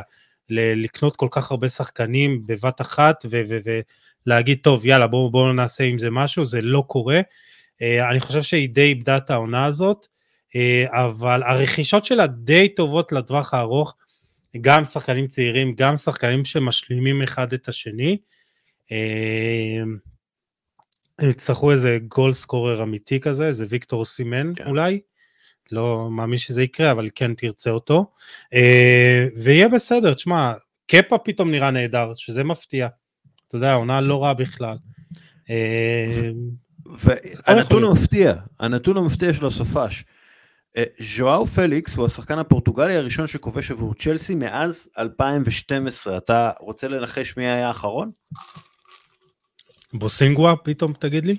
ל- לקנות כל כך הרבה שחקנים בבת אחת, ולהגיד, טוב, יאללה, בואו בוא נעשה עם זה משהו, זה לא קורה. Uh, אני חושב שהיא די איבדה את העונה הזאת, uh, אבל הרכישות שלה די טובות לטווח הארוך, גם שחקנים צעירים, גם שחקנים שמשלימים אחד את השני. Uh, הם יצטרכו איזה גול סקורר אמיתי כזה, איזה ויקטור סימן כן. אולי, לא מאמין שזה יקרה, אבל כן תרצה אותו, אה, ויהיה בסדר, תשמע, קפה פתאום נראה נהדר, שזה מפתיע, אתה יודע, העונה לא רעה בכלל. אה, והנתון המפתיע, הנתון המפתיע של הסופש, אה, ז'ואאו פליקס הוא השחקן הפורטוגלי הראשון שכובש עבור צ'לסי מאז 2012. אתה רוצה לנחש מי היה האחרון? בוסינגווה פתאום תגיד לי?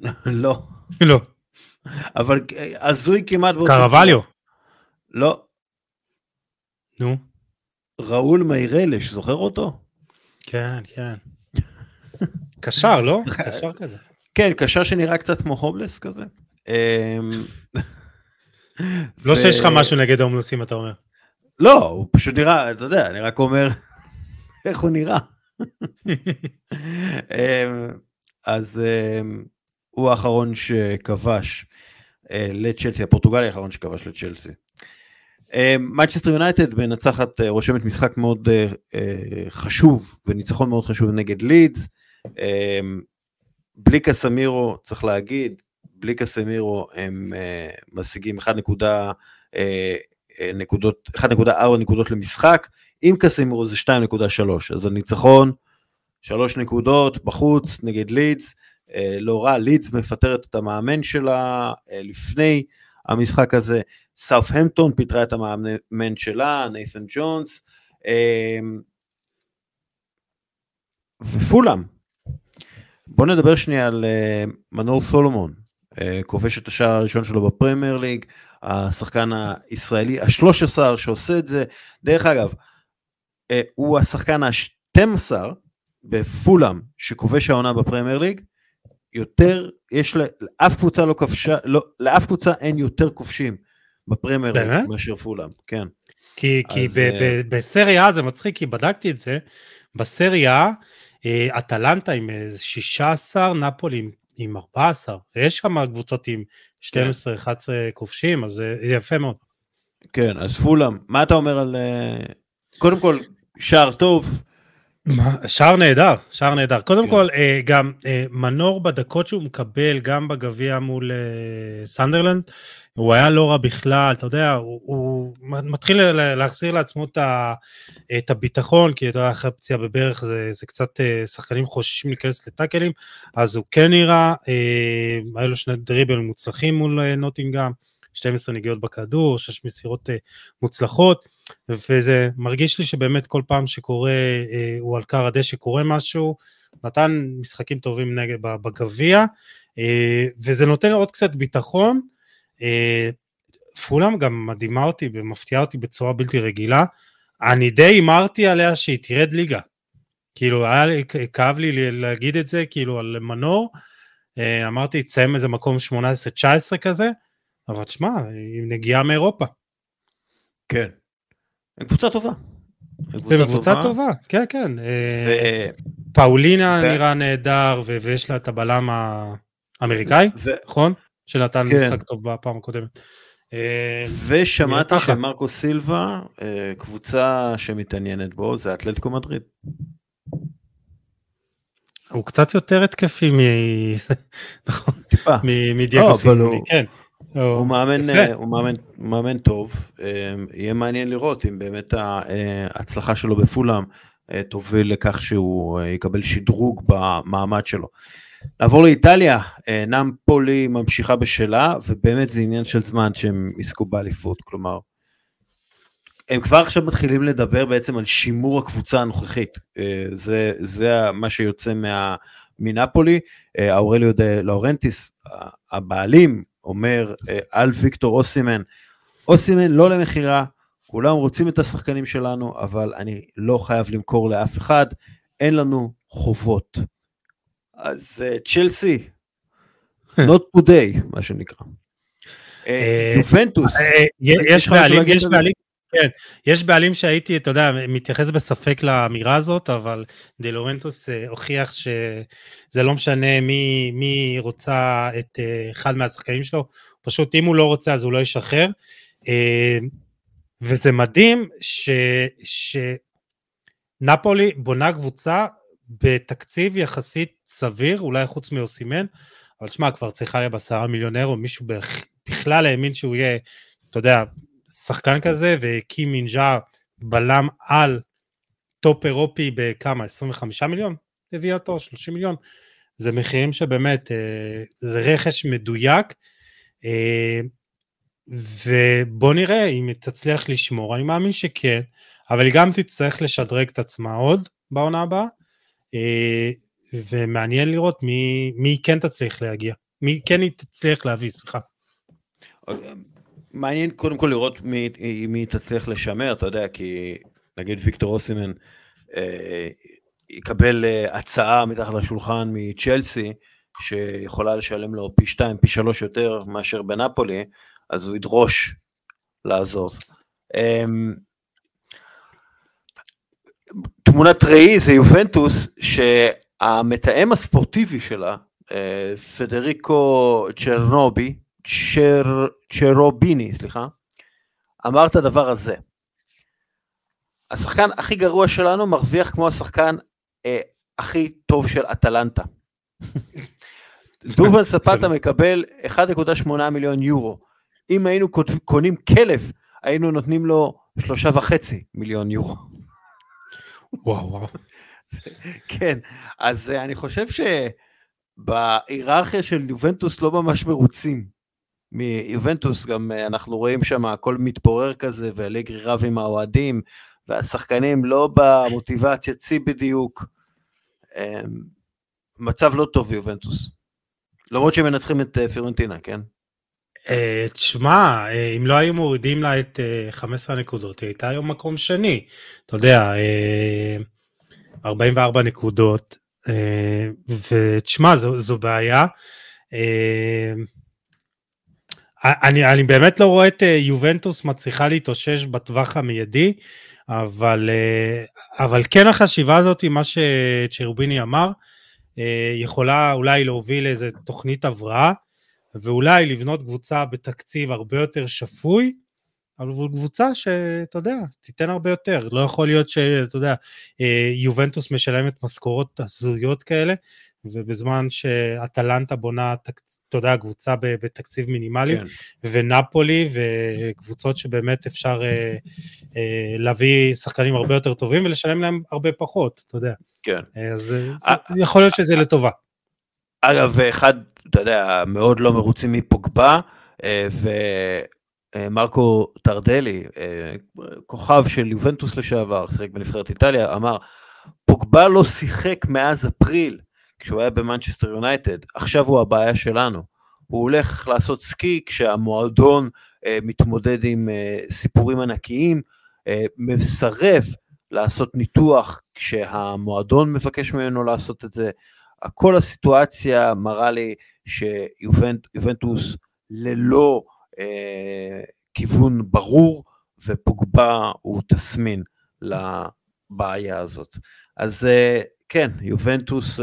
[LAUGHS] לא. לא. אבל הזוי כמעט. קרווליו. לא. נו. ראול מיירלש, זוכר אותו? כן, כן. קשר, לא? [LAUGHS] קשר כזה. כן, קשר שנראה קצת כמו הומלס כזה. אמ, לא שיש לך משהו נגד ההומלסים, אתה אומר. לא, הוא פשוט נראה, אתה יודע, אני רק אומר [LAUGHS] איך הוא נראה. [LAUGHS] אמ, אז אמ, הוא האחרון שכבש לצ'לסי, הפורטוגלי האחרון שכבש לצ'לסי. מנצ'סטר יונייטד מנצחת, אה, רושמת משחק מאוד אה, אה, חשוב וניצחון מאוד חשוב נגד לידס. בלי קסמירו, צריך להגיד, בלי קסמירו הם אה, משיגים 1 נקודה, אה, אה, נקודות, 1.4 נקודות למשחק, עם קסמירו זה 2.3, אז הניצחון, 3 נקודות בחוץ נגד לידס, אה, לא רע, לידס מפטרת את המאמן שלה אה, לפני המשחק הזה, סאוף-המפטון פיטרה את המאמן שלה, נייתן ג'ונס, אה, ופולאם, בוא נדבר שנייה על מנור סולומון, כובש את השער הראשון שלו בפרמייר ליג, השחקן הישראלי ה-13 שעושה את זה. דרך אגב, הוא השחקן ה-12 בפולאם שכובש העונה בפרמייר ליג. יותר, יש לה, לאף קבוצה לא כבשה, לא, לאף קבוצה אין יותר כובשים בפרמייר? מאשר פולאם, כן. כי, כי אז, ב- אה, ב- בסריה זה מצחיק, כי בדקתי את זה, בסריה אה, אטלנטה עם איזה 16, נפולי עם, עם 14, ויש שם קבוצות עם 12-11 כובשים, אז זה יפה מאוד. כן, אז פולאם, מה אתה אומר על... אה, קודם כל, שער טוב, מה, שער נהדר, שער נהדר. קודם כן. כל, אה, גם אה, מנור בדקות שהוא מקבל, גם בגביע מול אה, סנדרלנד, הוא היה לא רע בכלל, אתה יודע, הוא, הוא מתחיל להחזיר לעצמו את, ה, את הביטחון, כי אתה יודע, אחרי פציעה בברך זה, זה קצת, שחקנים חוששים להיכנס לטאקלים, אז הוא כן נראה, אה, היה לו שני דריבל מוצלחים מול נוטינגאם, 12 נגיעות בכדור, 6 מסירות אה, מוצלחות, וזה מרגיש לי שבאמת כל פעם שקורה, אה, הוא על קר הדשא קורה משהו, נתן משחקים טובים נגד בגביע, אה, וזה נותן עוד קצת ביטחון. פולאם גם מדהימה אותי ומפתיעה אותי בצורה בלתי רגילה. אני די הימרתי עליה שהיא תרד ליגה. כאילו, היה כאב לי להגיד את זה, כאילו, על מנור. אמרתי, תסיים איזה מקום 18-19 כזה, אבל תשמע, עם נגיעה מאירופה. כן. הם קבוצה טובה. הם זה קבוצה טובה, כן, כן. אה, פאולינה ו... נראה נהדר, ו- ויש לה את הבלם האמריקאי, ו... נכון? שנתן כן. משחק טוב בפעם הקודמת. אה, ושמעתי שמרקו סילבה, אה, קבוצה שמתעניינת בו, זה אתלטיקו מדריד. הוא קצת יותר התקפי מ... [LAUGHS] נכון, מדייגו לא, סימוני, כן. הוא מאמן, אה, הוא מאמן, מאמן טוב, יהיה מעניין לראות אם באמת ההצלחה שלו בפולאם תוביל לכך שהוא יקבל שדרוג במעמד שלו. נעבור לאיטליה, אה, נמפולי ממשיכה בשלה, ובאמת זה עניין של זמן שהם יזכו באליפות, כלומר, הם כבר עכשיו מתחילים לדבר בעצם על שימור הקבוצה הנוכחית, אה, זה, זה מה שיוצא מה, מנפולי, אה, אאורליו דה לאורנטיס, הבעלים, אומר על ויקטור אוסימן, אוסימן לא למכירה, כולם רוצים את השחקנים שלנו, אבל אני לא חייב למכור לאף אחד, אין לנו חובות. אז אה, צ'לסי, [LAUGHS] not today, מה שנקרא. אה, אה, יובנטוס. יש בעלים, יש בעלים, כן, יש בעלים שהייתי, אתה יודע, מתייחס בספק לאמירה הזאת, אבל דה לורנטוס הוכיח שזה לא משנה מי, מי רוצה את אחד מהשחקנים שלו, פשוט אם הוא לא רוצה אז הוא לא ישחרר. וזה מדהים ש, שנפולי בונה קבוצה בתקציב יחסית סביר, אולי חוץ מאוסימן, אבל שמע, כבר צריכה להיות בעשרה מיליון אירו, מישהו בכלל האמין שהוא יהיה, אתה יודע, שחקן כזה, והקים מינג'ה בלם על top אירופי בכמה, 25 מיליון? הביא אותו, 30 מיליון. זה מחירים שבאמת, אה, זה רכש מדויק, אה, ובוא נראה אם היא תצליח לשמור, אני מאמין שכן, אבל היא גם תצטרך לשדרג את עצמה עוד בעונה הבאה, אה, ומעניין לראות מי, מי כן תצליח להגיע, מי כן היא תצליח להביא, סליחה. מעניין קודם כל לראות מי, מי תצליח לשמר, אתה יודע, כי נגיד ויקטור אוסימן אה, יקבל אה, הצעה מתחת לשולחן מצ'לסי, שיכולה לשלם לו פי שתיים, פי שלוש יותר מאשר בנפולי, אז הוא ידרוש לעזוב. אה, תמונת ראי זה יובנטוס, שהמתאם הספורטיבי שלה, אה, פדריקו צ'רנובי, צ'ר, צ'רוביני, סליחה, אמר את הדבר הזה. השחקן הכי גרוע שלנו מרוויח כמו השחקן אה, הכי טוב של אטלנטה. [LAUGHS] דובן ספטה מקבל 1.8 מיליון יורו. אם היינו קונים כלב, היינו נותנים לו שלושה וחצי מיליון יורו. וואו וואו. [LAUGHS] כן, אז אה, אני חושב שבהיררכיה של יובנטוס לא ממש מרוצים. מיובנטוס גם אה, אנחנו רואים שם הכל מתפורר כזה ואלגרי רב עם האוהדים והשחקנים לא במוטיבציה צי בדיוק. אמ, מצב לא טוב ביובנטוס. למרות שהם מנצחים את אה, פירנטינה, כן? Uh, תשמע, אם לא היו מורידים לה את uh, 15 הנקודות, היא הייתה היום מקום שני. אתה יודע, uh, 44 נקודות, ותשמע, זו, זו בעיה. אני, אני באמת לא רואה את uh, יובנטוס מצליחה להתאושש בטווח המיידי, אבל, uh, אבל כן החשיבה הזאת, מה שצ'רוביני אמר, uh, יכולה אולי להוביל לאיזה תוכנית הבראה. ואולי לבנות קבוצה בתקציב הרבה יותר שפוי, אבל קבוצה שאתה יודע, תיתן הרבה יותר, לא יכול להיות שאתה יודע, אה, יובנטוס משלמת משכורות הזויות כאלה, ובזמן שאטלנטה בונה, אתה יודע, קבוצה בתקציב מינימלי, כן. ונפולי וקבוצות שבאמת אפשר אה, אה, להביא שחקנים הרבה יותר טובים ולשלם להם הרבה פחות, אתה יודע. כן. אז יכול להיות שזה לטובה. אגב, אחד אתה יודע, מאוד לא מרוצים מפוגבה, אה, ומרקו טרדלי, אה, כוכב של יובנטוס לשעבר, שיחק בנבחרת איטליה, אמר, פוגבה לא שיחק מאז אפריל, כשהוא היה במנצ'סטר יונייטד, עכשיו הוא הבעיה שלנו. הוא הולך לעשות סקי כשהמועדון אה, מתמודד עם סיפורים ענקיים, מסרב לעשות ניתוח כשהמועדון מבקש ממנו לעשות את זה. כל הסיטואציה מראה לי שיובנטוס ללא אה, כיוון ברור, ופוגבה הוא תסמין לבעיה הזאת. אז אה, כן, יובנטוס uh,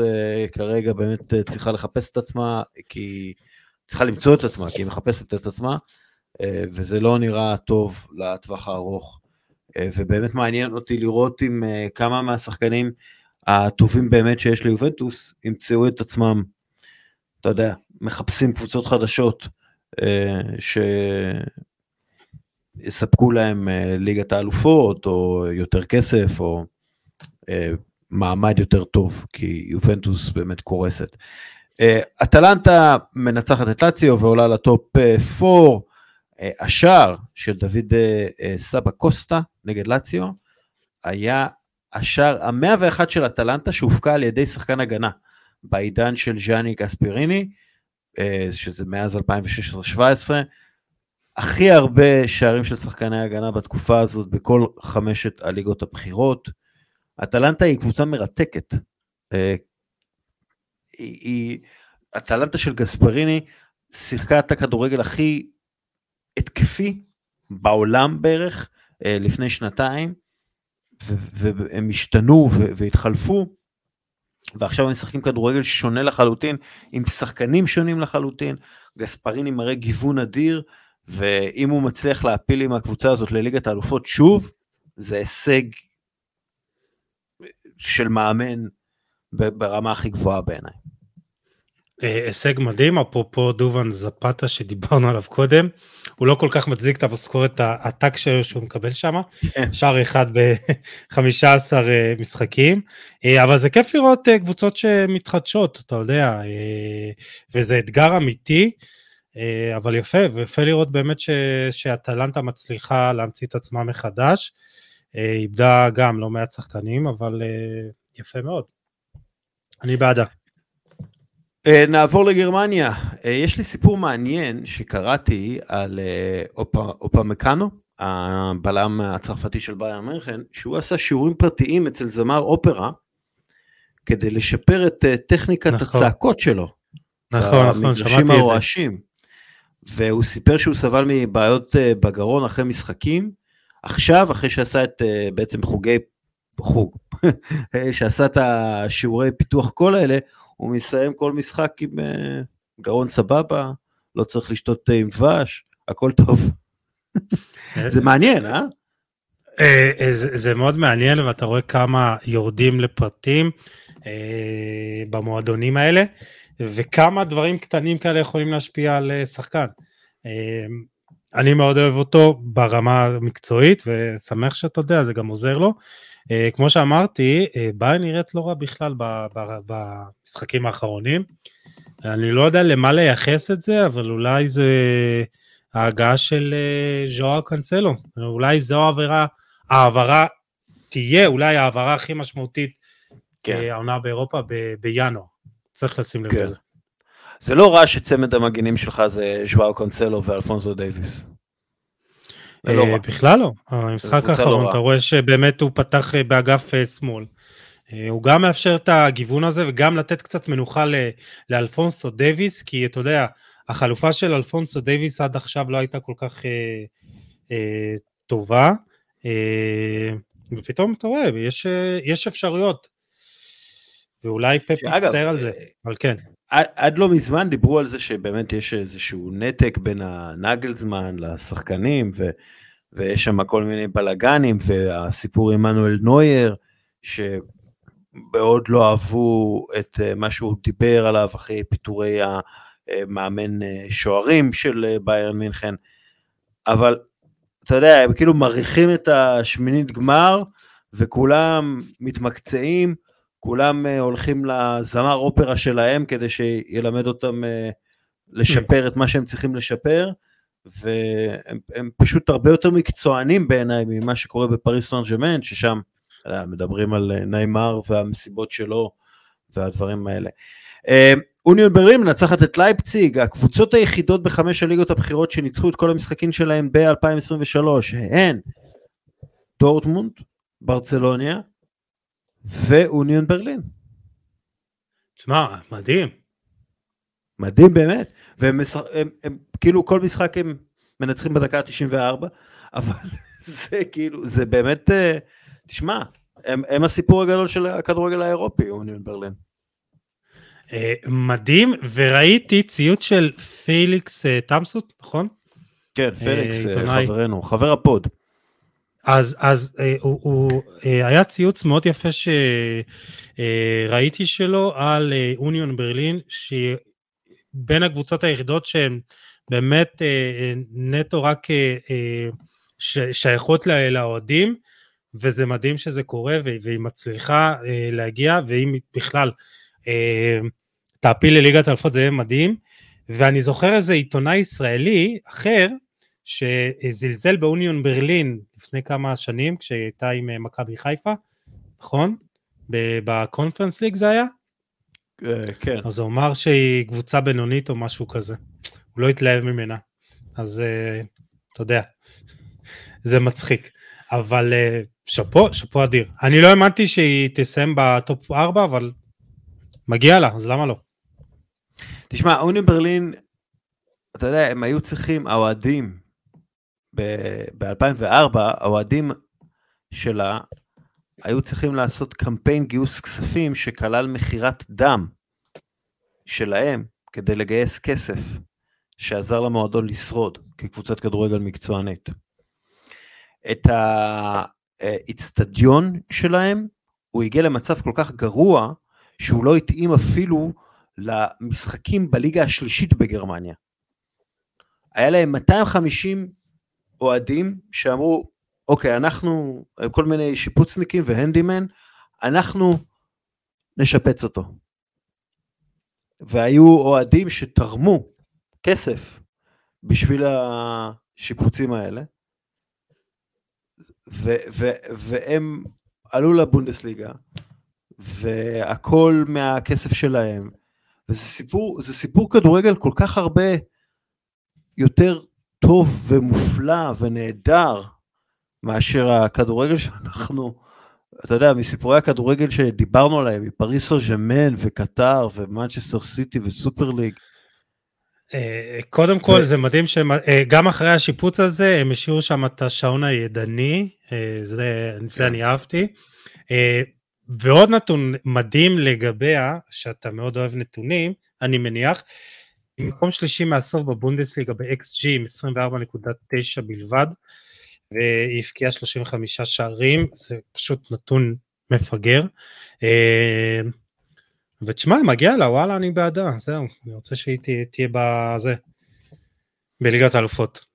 כרגע באמת uh, צריכה לחפש את עצמה, כי צריכה למצוא את עצמה, כי היא מחפשת את עצמה, uh, וזה לא נראה טוב לטווח הארוך. ובאמת מעניין אותי לראות אם כמה מהשחקנים הטובים באמת שיש ליובנטוס ימצאו את עצמם, אתה יודע, מחפשים קבוצות חדשות שיספקו להם ליגת האלופות, או יותר כסף, או... מעמד יותר טוב, כי יובנטוס באמת קורסת. אה, אטלנטה מנצחת את לאציו ועולה לטופ 4. אה, אה, השער של דוד סבא קוסטה נגד לאציו היה השער המאה ואחת של אטלנטה שהופקע על ידי שחקן הגנה בעידן של ז'אני גספיריני, שזה מאז 2016-2017. הכי הרבה שערים של שחקני הגנה בתקופה הזאת בכל חמשת הליגות הבכירות. אטלנטה היא קבוצה מרתקת. אה, היא, אטלנטה של גספריני שיחקה את הכדורגל הכי התקפי בעולם בערך אה, לפני שנתיים, והם השתנו והתחלפו, ועכשיו הם משחקים כדורגל שונה לחלוטין, עם שחקנים שונים לחלוטין. גספריני מראה גיוון אדיר, ואם הוא מצליח להפיל עם הקבוצה הזאת לליגת האלופות שוב, זה הישג של מאמן ברמה הכי גבוהה בעיניי. אה, הישג מדהים, אפרופו דובן זפתה שדיברנו עליו קודם, הוא לא כל כך מצדיק את המשכורת העתק שלו שהוא מקבל שם, כן. שער אחד ב-15 אה, משחקים, אה, אבל זה כיף לראות קבוצות שמתחדשות, אתה יודע, וזה אתגר אמיתי, אבל יפה, ויפה לראות באמת שאטלנטה מצליחה להמציא את עצמה מחדש. אה, איבדה גם לא מעט שחקנים, אבל אה, יפה מאוד. אני בעדה. אה, נעבור לגרמניה. יש לי סיפור מעניין שקראתי על אופה, מקאנו, הבלם הצרפתי של בייר מרחן, שהוא עשה שיעורים פרטיים אצל זמר אופרה, כדי לשפר את טכניקת נכון. הצעקות שלו. נכון, נכון, שמעתי. את זה. והוא סיפר שהוא סבל מבעיות בגרון אחרי משחקים, עכשיו, אחרי שעשה את אה, בעצם חוגי, חוג, [LAUGHS] שעשה את השיעורי פיתוח קול האלה, הוא מסיים כל משחק עם אה, גרון סבבה, לא צריך לשתות תה עם דבש, הכל טוב. זה מעניין, אה? אה זה, זה מאוד מעניין ואתה רואה כמה יורדים לפרטים במועדונים האלה וכמה דברים קטנים כאלה יכולים להשפיע על שחקן. אני מאוד אוהב אותו ברמה המקצועית, ושמח שאתה יודע, זה גם עוזר לו. Uh, כמו שאמרתי, uh, ביי נראית לא רע בכלל במשחקים האחרונים. אני לא יודע למה לייחס את זה, אבל אולי זה ההגעה של uh, ז'ואר קאנסלו. אולי זו העברה, העברה תהיה אולי העברה הכי משמעותית כן. העונה באירופה ב- בינואר. צריך לשים לב כן. זה לא רע שצמד המגינים שלך זה ז'ואאו קנסלו ואלפונזו דייוויס. לא בכלל לא, המשחק האחרון לא אתה רואה שבאמת הוא פתח אה, באגף אה, שמאל. אה, הוא גם מאפשר את הגיוון הזה וגם לתת קצת מנוחה לאלפונסו דייוויס, כי אתה יודע, החלופה של אלפונסו דייוויס עד עכשיו לא הייתה כל כך אה, אה, טובה, אה, ופתאום אתה רואה, יש, יש אפשרויות, ואולי פפ יצטער על זה, אבל כן. עד, לא מזמן דיברו על זה שבאמת יש איזשהו נתק בין הנגלזמן לשחקנים, ו, ויש שם כל מיני בלאגנים, והסיפור עם מנואל נוייר, שמאוד לא אהבו את אה, מה שהוא דיבר עליו אחרי פיטורי המאמן אה, שוערים של אה, ביירן מינכן, אבל אתה יודע, הם כאילו מריחים את השמינית גמר, וכולם מתמקצעים, כולם אה, הולכים לזמר אופרה שלהם כדי שילמד אותם אה, לשפר את מה שהם צריכים לשפר, והם פשוט הרבה יותר מקצוענים בעיניי ממה שקורה בפריס סן ג'מנט, ששם מדברים על אה, ניימר והמסיבות שלו והדברים האלה. אוניון ברלין מנצחת את לייפציג, הקבוצות היחידות בחמש הליגות הבכירות שניצחו את כל המשחקים שלהם ב-2023 הן דורטמונד, ברצלוניה, ואוניון ברלין. תשמע, מדהים. מדהים באמת, והם הם, הם, כאילו כל משחק הם מנצחים בדקה ה-94, אבל [LAUGHS] זה כאילו, זה באמת, אה, תשמע, הם, הם הסיפור הגדול של הכדורגל האירופי, אוניון ברלין. אה, מדהים, וראיתי ציוץ של פליקס אה, תמסות, נכון? כן, פליקס, חברנו, חבר ה pod. אז, אז הוא, הוא היה ציוץ מאוד יפה שראיתי שלו על אוניון ברלין, שהיא בין הקבוצות היחידות שהן באמת נטו רק שייכות לאוהדים, וזה מדהים שזה קורה, והיא מצליחה להגיע, ואם בכלל תעפיל לליגת האלפות זה יהיה מדהים. ואני זוכר איזה עיתונאי ישראלי אחר, שזלזל באוניון ברלין לפני כמה שנים, כשהיא הייתה עם מכבי חיפה, נכון? בקונפרנס ליג זה היה? כן. אז הוא אמר שהיא קבוצה בינונית או משהו כזה. הוא לא התלהב ממנה. אז אתה יודע, זה מצחיק. אבל שאפו, שאפו אדיר. אני לא האמנתי שהיא תסיים בטופ 4, אבל מגיע לה, אז למה לא? תשמע, אוניון ברלין, אתה יודע, הם היו צריכים, האוהדים, ב-2004, האוהדים שלה היו צריכים לעשות קמפיין גיוס כספים שכלל מכירת דם שלהם כדי לגייס כסף שעזר למועדון לשרוד כקבוצת כדורגל מקצוענית. את האיצטדיון שלהם, הוא הגיע למצב כל כך גרוע שהוא לא התאים אפילו למשחקים בליגה השלישית בגרמניה. היה להם 250 אוהדים שאמרו, אוקיי, אנחנו, כל מיני שיפוצניקים והנדימן, אנחנו נשפץ אותו. והיו אוהדים שתרמו כסף בשביל השיפוצים האלה, ו- ו- והם עלו לבונדסליגה, והכל מהכסף שלהם. וזה סיפור, זה סיפור כדורגל כל כך הרבה יותר טוב ומופלא ונהדר מאשר הכדורגל שאנחנו, אתה יודע, מסיפורי הכדורגל שדיברנו עליהם, מפריס סן וקטר ומנצ'סטר סיטי וסופר ליג. אה, קודם כל זה מדהים שגם אה, אחרי השיפוץ הזה הם השאירו שם את השעון הידני, אה, זה, זה אני אהבתי. ועוד נתון מדהים לגביה, שאתה מאוד אוהב נתונים, אני מניח, מקום שלישי מהסוף בבונדסליגה ב-XG עם 24.9 בלבד, והיא הבקיעה 35 שערים, זה פשוט נתון מפגר. אה, ותשמע, מגיע לה, וואלה, אני בעדה, זהו, אני רוצה שהיא תהיה בזה, בליגת האלופות.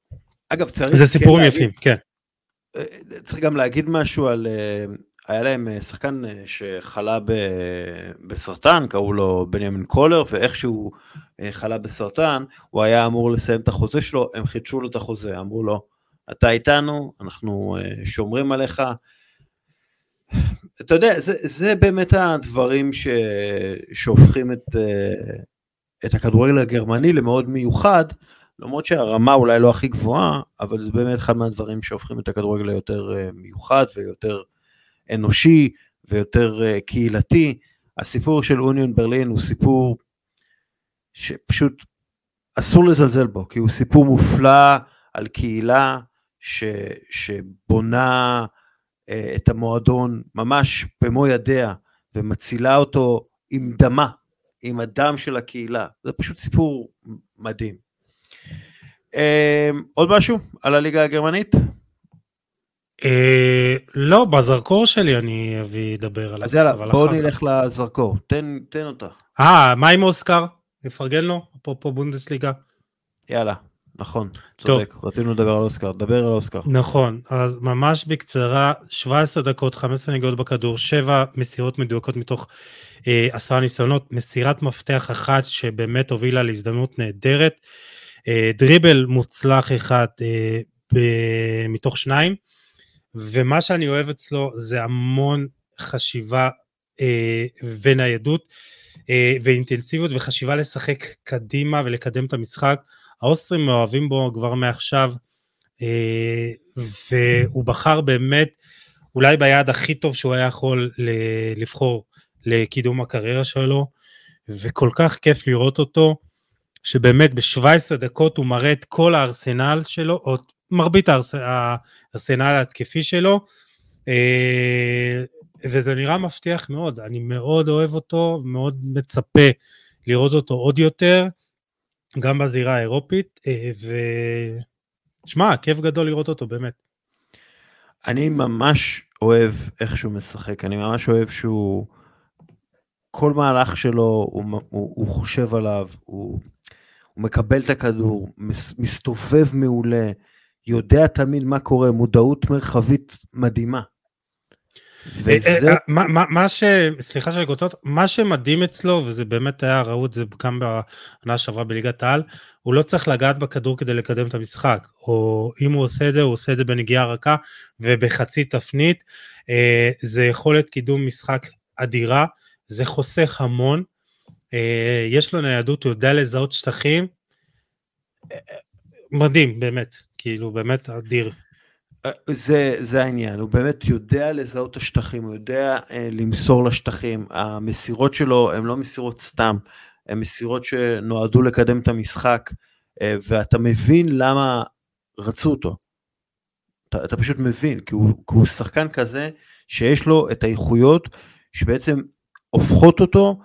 אגב, צריך... זה סיפורים כן יפים, כן. אה, צריך גם להגיד משהו על... אה, היה להם שחקן שחלה בסרטן, קראו לו בנימין קולר, ואיכשהו חלה בסרטן, הוא היה אמור לסיים את החוזה שלו, הם חידשו לו את החוזה, אמרו לו, אתה איתנו, אנחנו אה, שומרים עליך. אתה יודע, זה, זה באמת הדברים ש, שהופכים את, אה, את הכדורגל הגרמני למאוד מיוחד, למרות שהרמה אולי לא הכי גבוהה, אבל זה באמת אחד מהדברים שהופכים את הכדורגל ליותר אה, מיוחד ויותר אנושי ויותר קהילתי. הסיפור של אוניון ברלין הוא סיפור שפשוט אסור לזלזל בו, כי הוא סיפור מופלא על קהילה ש, שבונה אה, את המועדון ממש במו ידיה ומצילה אותו עם דמה, עם הדם של הקהילה. זה פשוט סיפור מדהים. אה, עוד משהו על הליגה הגרמנית? אה, לא, בזרקור שלי אני אביא לדבר עליו. אז יאללה, בואו נלך לזרקור, תן, תן אותה. אה, מה עם אוסקר? נפרגן לו? אפרופו בונדסליגה. יאללה, נכון, צודק, טוב. רצינו לדבר על אוסקר, דבר על אוסקר. נכון, אז ממש בקצרה, 17 דקות, 15 נגיעות בכדור, 7 מסירות מדויקות מתוך אה, 10 ניסיונות, מסירת מפתח אחת שבאמת הובילה להזדמנות נהדרת, אה, דריבל מוצלח אחד אה, ב- מתוך שניים, ומה שאני אוהב אצלו זה המון חשיבה אה, וניידות. אה, ואינטנסיביות וחשיבה לשחק קדימה ולקדם את המשחק. האוסטרים מאוהבים בו כבר מעכשיו, אה, והוא בחר באמת, אולי ביעד הכי טוב שהוא היה יכול לבחור לקידום הקריירה שלו, וכל כך כיף לראות אותו, שבאמת ב-17 דקות הוא מראה את כל הארסנל שלו, או מרבית הארסנל ההתקפי שלו, אה, וזה נראה מבטיח מאוד, אני מאוד אוהב אותו, מאוד מצפה לראות אותו עוד יותר, גם בזירה האירופית, אה, ושמע, כיף גדול לראות אותו באמת. אני ממש אוהב איך שהוא משחק, אני ממש אוהב שהוא, כל מהלך שלו, הוא, הוא, הוא חושב עליו, הוא, הוא מקבל את הכדור, מס, מסתובב מעולה, יודע תמיד מה קורה, מודעות מרחבית מדהימה. וזה... אה, אה, מה, מה ש... סליחה שאני קוטעת, מה שמדהים אצלו, וזה באמת היה ראו זה גם בעונה שעברה בליגת העל, הוא לא צריך לגעת בכדור כדי לקדם את המשחק, או אם הוא עושה את זה, הוא עושה את זה בנגיעה רכה ובחצי תפנית. אה, זה יכולת קידום משחק אדירה, זה חוסך המון, יש לו ניידות, הוא יודע לזהות שטחים, מדהים, באמת, כאילו, באמת אדיר. זה, זה העניין, הוא באמת יודע לזהות את השטחים, הוא יודע אה, למסור לשטחים, המסירות שלו הן לא מסירות סתם, הן מסירות שנועדו לקדם את המשחק, אה, ואתה מבין למה רצו אותו. אתה, אתה פשוט מבין, כי הוא, כי הוא שחקן כזה שיש לו את האיכויות שבעצם הופכות אותו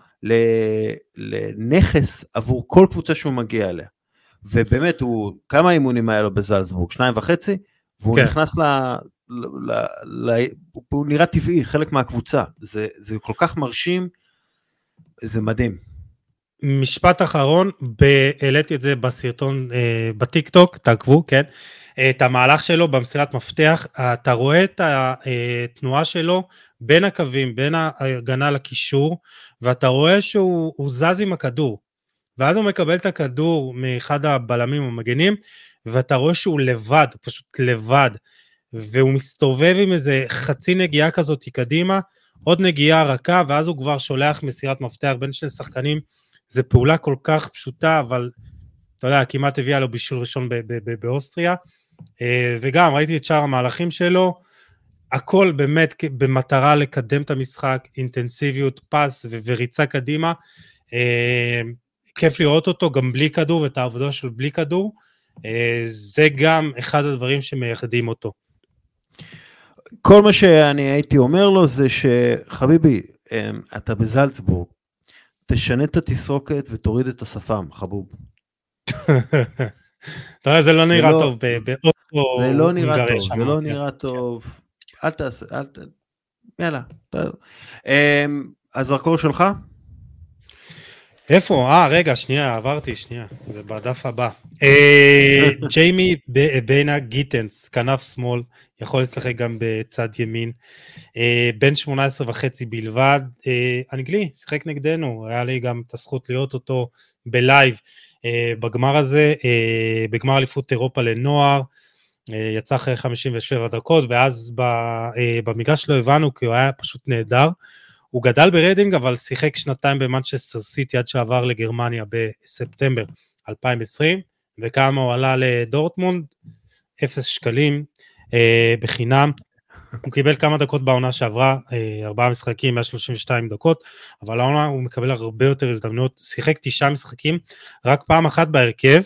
לנכס עבור כל קבוצה שהוא מגיע אליה. ובאמת, הוא, כמה אימונים היה לו בזלצבורג? שניים וחצי? והוא כן. נכנס ל... ל, ל, ל... הוא נראה טבעי, חלק מהקבוצה. זה, זה כל כך מרשים, זה מדהים. משפט אחרון, העליתי את זה בסרטון אה, בטיק טוק, תעקבו, כן? את המהלך שלו במסירת מפתח, אתה רואה את התנועה אה, שלו בין הקווים, בין ההגנה לקישור, ואתה רואה שהוא זז עם הכדור. ואז הוא מקבל את הכדור מאחד הבלמים המגנים, ואתה רואה שהוא לבד, פשוט לבד, והוא מסתובב עם איזה חצי נגיעה כזאת קדימה, עוד נגיעה רכה, ואז הוא כבר שולח מסירת מפתח בין שני שחקנים. זו פעולה כל כך פשוטה, אבל אתה יודע, כמעט הביאה לו בישול ראשון באוסטריה. אה, וגם ראיתי את שאר המהלכים שלו, הכל באמת במטרה לקדם את המשחק, אינטנסיביות, פס וריצה קדימה. כיף לראות אותו גם בלי כדור ואת העבודה שלו בלי כדור. אה, זה גם אחד הדברים שמייחדים אותו. כל מה שאני הייתי אומר לו זה שחביבי, אה, אתה בזלצבורג, תשנה את התסרוקת ותוריד את השפם, חבוב. [LAUGHS] אתה יודע, זה לא נראה טוב באוטו. זה לא נראה טוב, זה לא נראה טוב. אל תעשה, אל ת... יאללה. אה, הזרקור שלך? איפה? אה, רגע, שנייה, עברתי, שנייה, זה בדף הבא. אה, [LAUGHS] ג'יימי ביינה גיטנס, כנף שמאל, יכול לשחק גם בצד ימין. אה, בן 18 וחצי בלבד, אה, אנגלי, שיחק נגדנו, היה לי גם את הזכות לראות אותו ב live בגמר הזה, בגמר אליפות אירופה לנוער. יצא אחרי 57 דקות, ואז במגרש לא הבנו כי הוא היה פשוט נהדר. הוא גדל ברדינג אבל שיחק שנתיים במנצ'סטר סיטי עד שעבר לגרמניה בספטמבר 2020 וכמה הוא עלה לדורטמונד? אפס שקלים אה, בחינם. הוא קיבל כמה דקות בעונה שעברה, אה, ארבעה משחקים, 132 דקות, אבל העונה הוא מקבל הרבה יותר הזדמנויות, שיחק תשעה משחקים, רק פעם אחת בהרכב,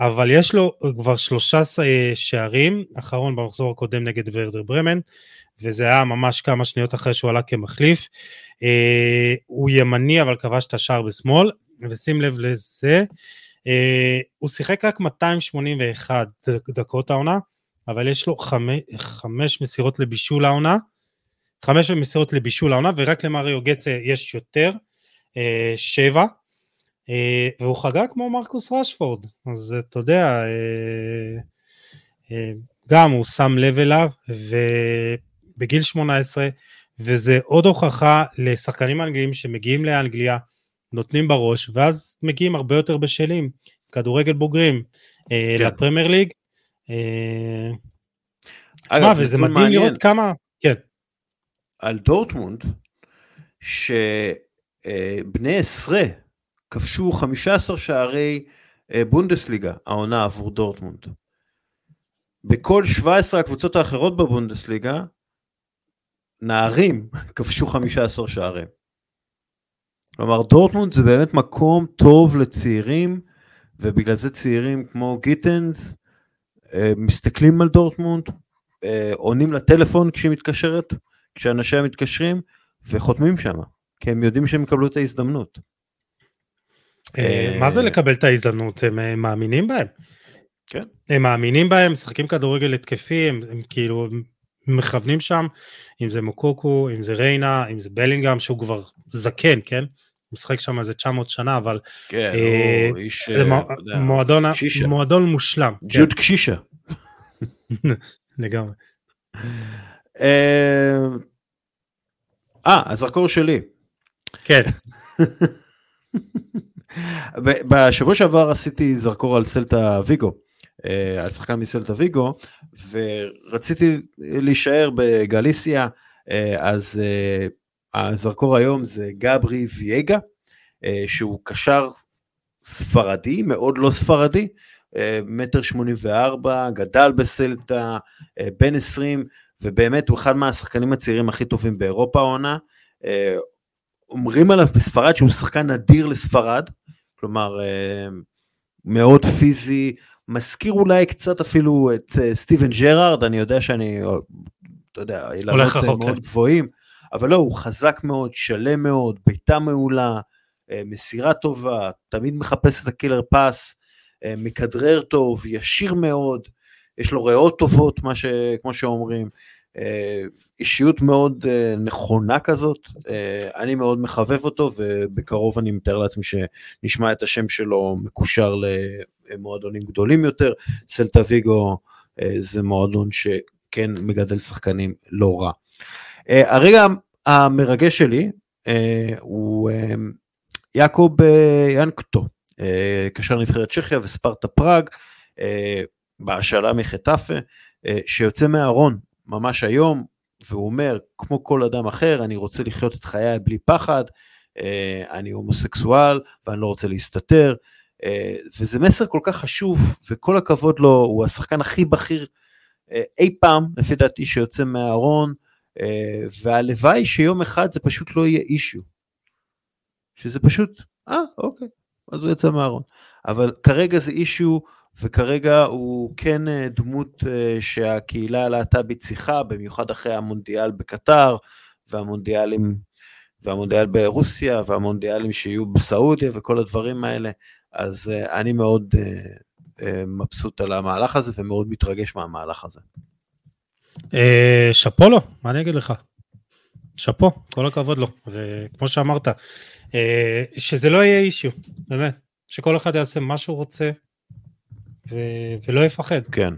אבל יש לו כבר שלושה אה, שערים, אחרון במחזור הקודם נגד ורדר ברמן, וזה היה ממש כמה שניות אחרי שהוא עלה כמחליף. אה, הוא ימני אבל כבש את השער בשמאל, ושים לב לזה, אה, הוא שיחק רק 281 דקות העונה, אבל יש לו חמש, חמש מסירות לבישול העונה, חמש מסירות לבישול העונה, ורק למריו גצה יש יותר, אה, שבע, אה, והוא חגג כמו מרקוס רשפורד, אז אתה יודע, אה, אה, גם הוא שם לב אליו, ובגיל 18, וזה עוד הוכחה לשחקנים אנגליים שמגיעים לאנגליה, נותנים בראש, ואז מגיעים הרבה יותר בשלים, כדורגל בוגרים, אה, כן. לפרמייר ליג. אה, תשמע, וזה מדהים מעניין. לראות כמה, כן. על דורטמונד, שבני עשרה כבשו 15 שערי אה, בונדסליגה, העונה עבור דורטמונד. בכל 17 הקבוצות האחרות בבונדסליגה, נערים [LAUGHS] כבשו 15 שערים. כלומר דורטמונד זה באמת מקום טוב לצעירים ובגלל זה צעירים כמו גיטנס אה, מסתכלים על דורטמונד, אה, עונים לטלפון כשהיא מתקשרת, כשאנשיה מתקשרים וחותמים שם, כי הם יודעים שהם יקבלו את ההזדמנות. אה, מה זה לקבל את ההזדמנות? הם מאמינים בהם. כן. הם מאמינים בהם, משחקים כדורגל התקפי, הם, הם כאילו מכוונים שם, אם זה מוקוקו, אם זה ריינה, אם זה בלינגהם, שהוא כבר זקן, כן? הוא משחק שם איזה 900 שנה, אבל... כן, אה, הוא איש... זה אה, מועדון, קשישה. מועדון מושלם. ג'וד קשישה. כן, [LAUGHS] לגמרי. אה, אה, הזרקור שלי. כן, [LAUGHS] בשבוע שעבר עשיתי זרקור על סלטה ויגו, על שחקן מסלטה ויגו, ורציתי להישאר בגליסיה, אה, אז אה, הזרקור היום זה גברי אה, שהוא קשר ספרדי, מאוד לא ספרדי, אה, מטר שמונים וארבע, גדל בסלטה, אה, בן 20, ובאמת הוא אחד מהשחקנים הצעירים הכי טובים באירופה העונה. אה, אומרים עליו בספרד שהוא שחקן נדיר לספרד, כלומר אה, מאוד פיזי, מזכיר אולי קצת אפילו את אה, סטיבן ג'רארד, אני יודע שאני, אה, אתה יודע, אילנות אה, מאוד כן. גבוהים, אבל לא, הוא חזק מאוד, שלם מאוד, בעיטה מעולה, מסירה טובה, תמיד מחפש את הקילר פס, אה, מכדרר טוב, ישיר מאוד, יש לו ריאות טובות, מה ש... כמו שאומרים. אה, אישיות מאוד אה, נכונה כזאת, אה, אני מאוד מחבב אותו ובקרוב אני מתאר לעצמי שנשמע את השם שלו מקושר למועדונים גדולים יותר. סלטה ויגו זה מועדון שכן מגדל שחקנים לא רע. הרגע המרגש שלי הוא יעקב ינקטו, קשר נבחרת צ'כיה וספרטה פראג, בהשאלה מחטאפה, שיוצא מהארון ממש היום, והוא אומר, כמו כל אדם אחר, אני רוצה לחיות את חיי בלי פחד, אה, אני הומוסקסואל ואני לא רוצה להסתתר, אה, וזה מסר כל כך חשוב, וכל הכבוד לו, הוא השחקן הכי בכיר אה, אי פעם, לפי דעתי, שיוצא מהארון, והלוואי שיום אחד זה פשוט לא יהיה אישיו. שזה פשוט, אה, אוקיי, אז הוא יצא מהארון. אבל כרגע זה אישיו, וכרגע הוא כן אה, דמות אה, שהקהילה הלהט"בית צריכה, במיוחד אחרי המונדיאל בקטר, והמונדיאלים, והמונדיאל ברוסיה, והמונדיאלים שיהיו בסעודיה, וכל הדברים האלה. אז אה, אני מאוד מבסוט על המהלך הזה, ומאוד מתרגש מהמהלך הזה. שאפו לו, מה אני אגיד לך? שאפו, כל הכבוד לו. וכמו שאמרת, שזה לא יהיה אישיו, באמת. שכל אחד יעשה מה שהוא רוצה, ו- ולא יפחד. כן.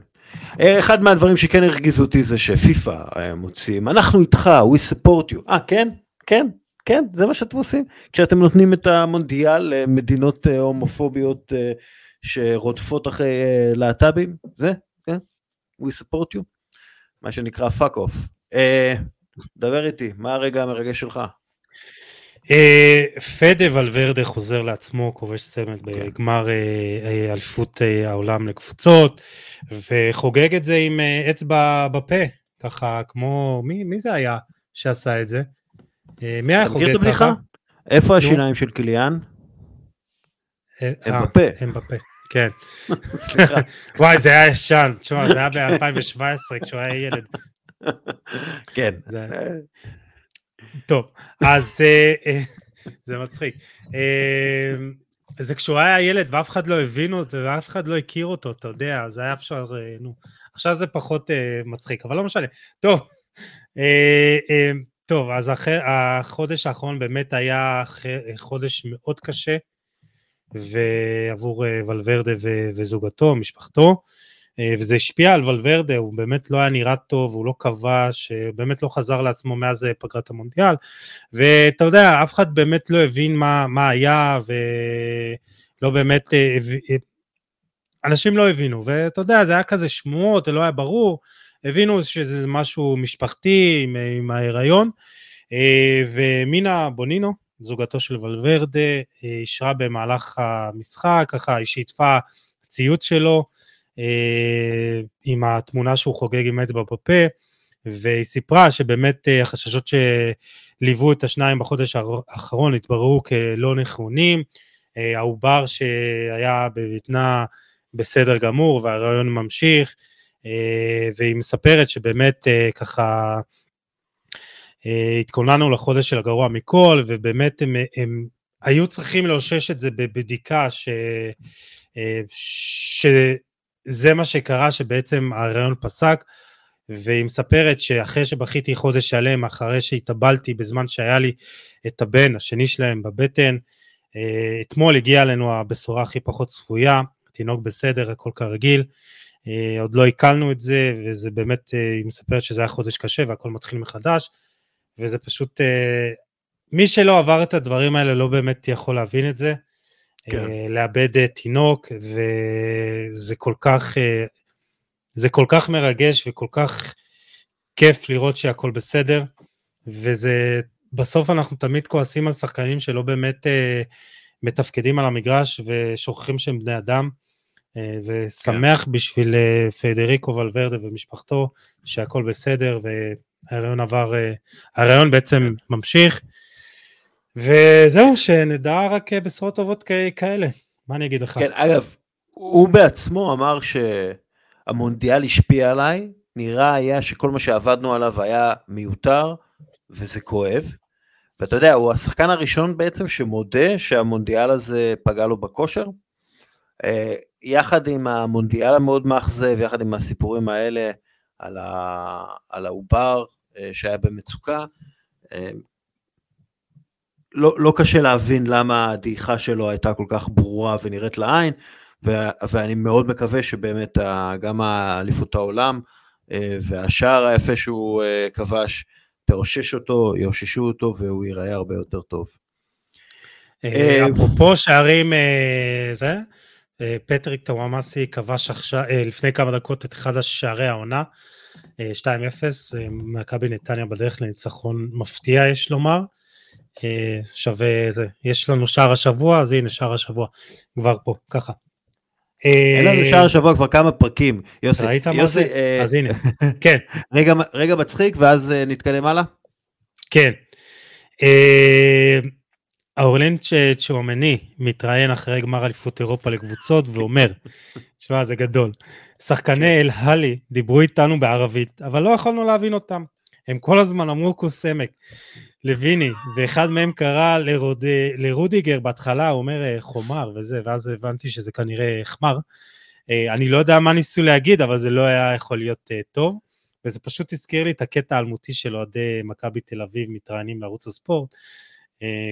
אה, אחד מהדברים שכן הרגיזו אותי זה שפיפ"א אה, מוציאים, אנחנו איתך, we support you. אה, כן? כן? כן? זה מה שאתם עושים? כשאתם נותנים את המונדיאל למדינות אה, הומופוביות שרודפות אחרי להט"בים? זה? כן? we support you? מה שנקרא fuck off. דבר איתי, מה הרגע המרגש שלך? אה, פדה ולוורדה חוזר לעצמו, כובש צמד כן. בגמר אה, אה, אליפות העולם לקבוצות, וחוגג את זה עם אצבע בפה, ככה כמו, מי, מי זה היה שעשה את זה? מי היה אתה מכיר חוגג את הבדיחה? ככה? איפה השיניים של קיליאן? הם בפה. הם בפה, כן. [LAUGHS] סליחה. וואי, זה היה ישן, תשמע, זה היה ב-2017 כשהוא היה ילד. כן. טוב, אז אה, אה, זה מצחיק. אה, זה כשהוא היה ילד ואף אחד לא הבין אותו ואף אחד לא הכיר אותו, אתה יודע, זה היה אפשר, נו. עכשיו זה פחות מצחיק, אבל לא משנה. טוב, טוב, אז אחרי, החודש האחרון באמת היה חודש מאוד קשה, ועבור ולוורדה וזוגתו, משפחתו. אה, וזה השפיע על ולוורדה, הוא באמת לא היה נראה טוב, הוא לא כבש, אה, באמת לא חזר לעצמו מאז אה, פגרת המונדיאל, ואתה יודע, אף אחד באמת לא הבין מה, מה היה, ולא באמת, אה, אה, אנשים לא הבינו, ואתה יודע, זה היה כזה שמועות, זה לא היה ברור, הבינו שזה משהו משפחתי עם, אה, עם ההיריון, אה, ומינה בונינו, זוגתו של ולוורדה, אה, אישרה במהלך המשחק, ככה היא שיתפה ציוץ שלו, אה, עם התמונה שהוא חוגג עם אצבע בפה, והיא סיפרה שבאמת אה, החששות שליוו את השניים בחודש האחרון התבררו כלא נכונים, אה, העובר שהיה בבטנה בסדר גמור והרעיון ממשיך, אה, והיא מספרת שבאמת אה, ככה התכוננו לחודש של הגרוע מכל, ובאמת הם, הם היו צריכים לאושש את זה בבדיקה ש, שזה מה שקרה, שבעצם ההריון פסק, והיא מספרת שאחרי שבכיתי חודש שלם, אחרי שהתאבלתי בזמן שהיה לי את הבן השני שלהם בבטן, אתמול הגיעה אלינו הבשורה הכי פחות צפויה, תינוק בסדר, הכל כרגיל, עוד לא עיכלנו את זה, וזה באמת, היא מספרת שזה היה חודש קשה והכל מתחיל מחדש, וזה פשוט, מי שלא עבר את הדברים האלה לא באמת יכול להבין את זה. כן. לאבד תינוק, וזה כל כך, זה כל כך מרגש וכל כך כיף לראות שהכל בסדר, וזה, בסוף אנחנו תמיד כועסים על שחקנים שלא באמת מתפקדים על המגרש ושוכחים שהם בני אדם, ושמח כן. בשביל פדריקו ולוורדה ומשפחתו שהכל בסדר, והרעיון עבר, הרעיון בעצם ממשיך. וזהו, שנדע רק בשורות טובות כאלה, מה אני אגיד לך? כן, אגב, הוא בעצמו אמר שהמונדיאל השפיע עליי, נראה היה שכל מה שעבדנו עליו היה מיותר, וזה כואב. ואתה יודע, הוא השחקן הראשון בעצם שמודה שהמונדיאל הזה פגע לו בכושר. אה, יחד עם המונדיאל המאוד מאכזב, יחד עם הסיפורים האלה על העובר אה, שהיה במצוקה, אה, לא, לא קשה להבין למה הדעיכה שלו הייתה כל כך ברורה ונראית לעין, ו- ואני מאוד מקווה שבאמת גם האליפות העולם אה, והשער היפה שהוא אה, כבש, תאושש אותו, יאוששו אותו והוא ייראה הרבה יותר טוב. אה, אפרופו שערים, זה, פטריק טוואמאסי כבש עכשיו, לפני כמה דקות את אחד השערי העונה, 2-0, מכבי נתניה בדרך לניצחון מפתיע יש לומר. אה, שווה זה, יש לנו שער השבוע, אז הנה שער השבוע, כבר פה, ככה. אין לנו שער השבוע כבר כמה פרקים, יוסי. ראית מה זה? אה, אז הנה, כן. [LAUGHS] רגע, רגע מצחיק ואז אה, נתקדם הלאה? כן. האורלין צ'ואמני מתראיין אחרי גמר אליפות אירופה לקבוצות ואומר, [LAUGHS] תשמע זה גדול, שחקני אל הלי דיברו איתנו בערבית, אבל לא יכולנו להבין אותם. הם כל הזמן אמרו קוסמק. לויני, ואחד מהם קרא לרוד, לרודיגר בהתחלה, הוא אומר אה, חומר וזה, ואז הבנתי שזה כנראה חמר. אה, אני לא יודע מה ניסו להגיד, אבל זה לא היה יכול להיות אה, טוב, וזה פשוט הזכיר לי את הקטע האלמותי של אוהדי מכבי תל אביב מתראיינים לערוץ הספורט.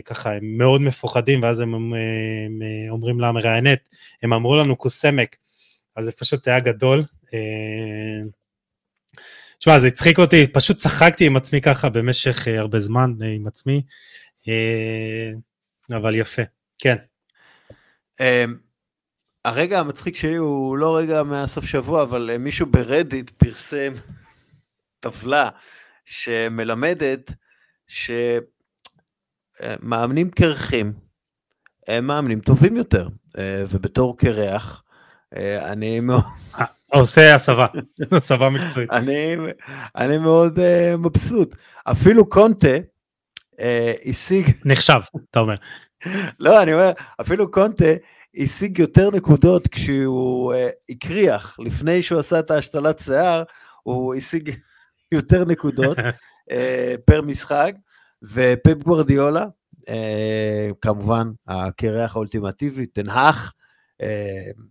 ככה הם מאוד מפוחדים, ואז הם, הם, הם אומרים למראיינת, הם אמרו לנו קוסמק, אז זה פשוט היה גדול. תשמע, זה הצחיק אותי, פשוט צחקתי עם עצמי ככה במשך אה, הרבה זמן אה, עם עצמי, אה, אבל יפה, כן. אמ, הרגע המצחיק שלי הוא לא רגע מהסוף שבוע, אבל מישהו ברדיט פרסם טבלה שמלמדת שמאמנים קרחים הם מאמנים טובים יותר, ובתור קרח, אני מאוד... עושה הסבה, [LAUGHS] הסבה מקצועית. אני, אני מאוד uh, מבסוט. אפילו קונטה uh, השיג... נחשב, אתה אומר. [LAUGHS] לא, אני אומר, אפילו קונטה השיג יותר נקודות כשהוא uh, הקריח, לפני שהוא עשה את ההשתלת שיער, הוא השיג [LAUGHS] יותר נקודות uh, פר משחק, ופפ גוורדיולה, uh, כמובן, הקרח האולטימטיבי, תנהך, uh,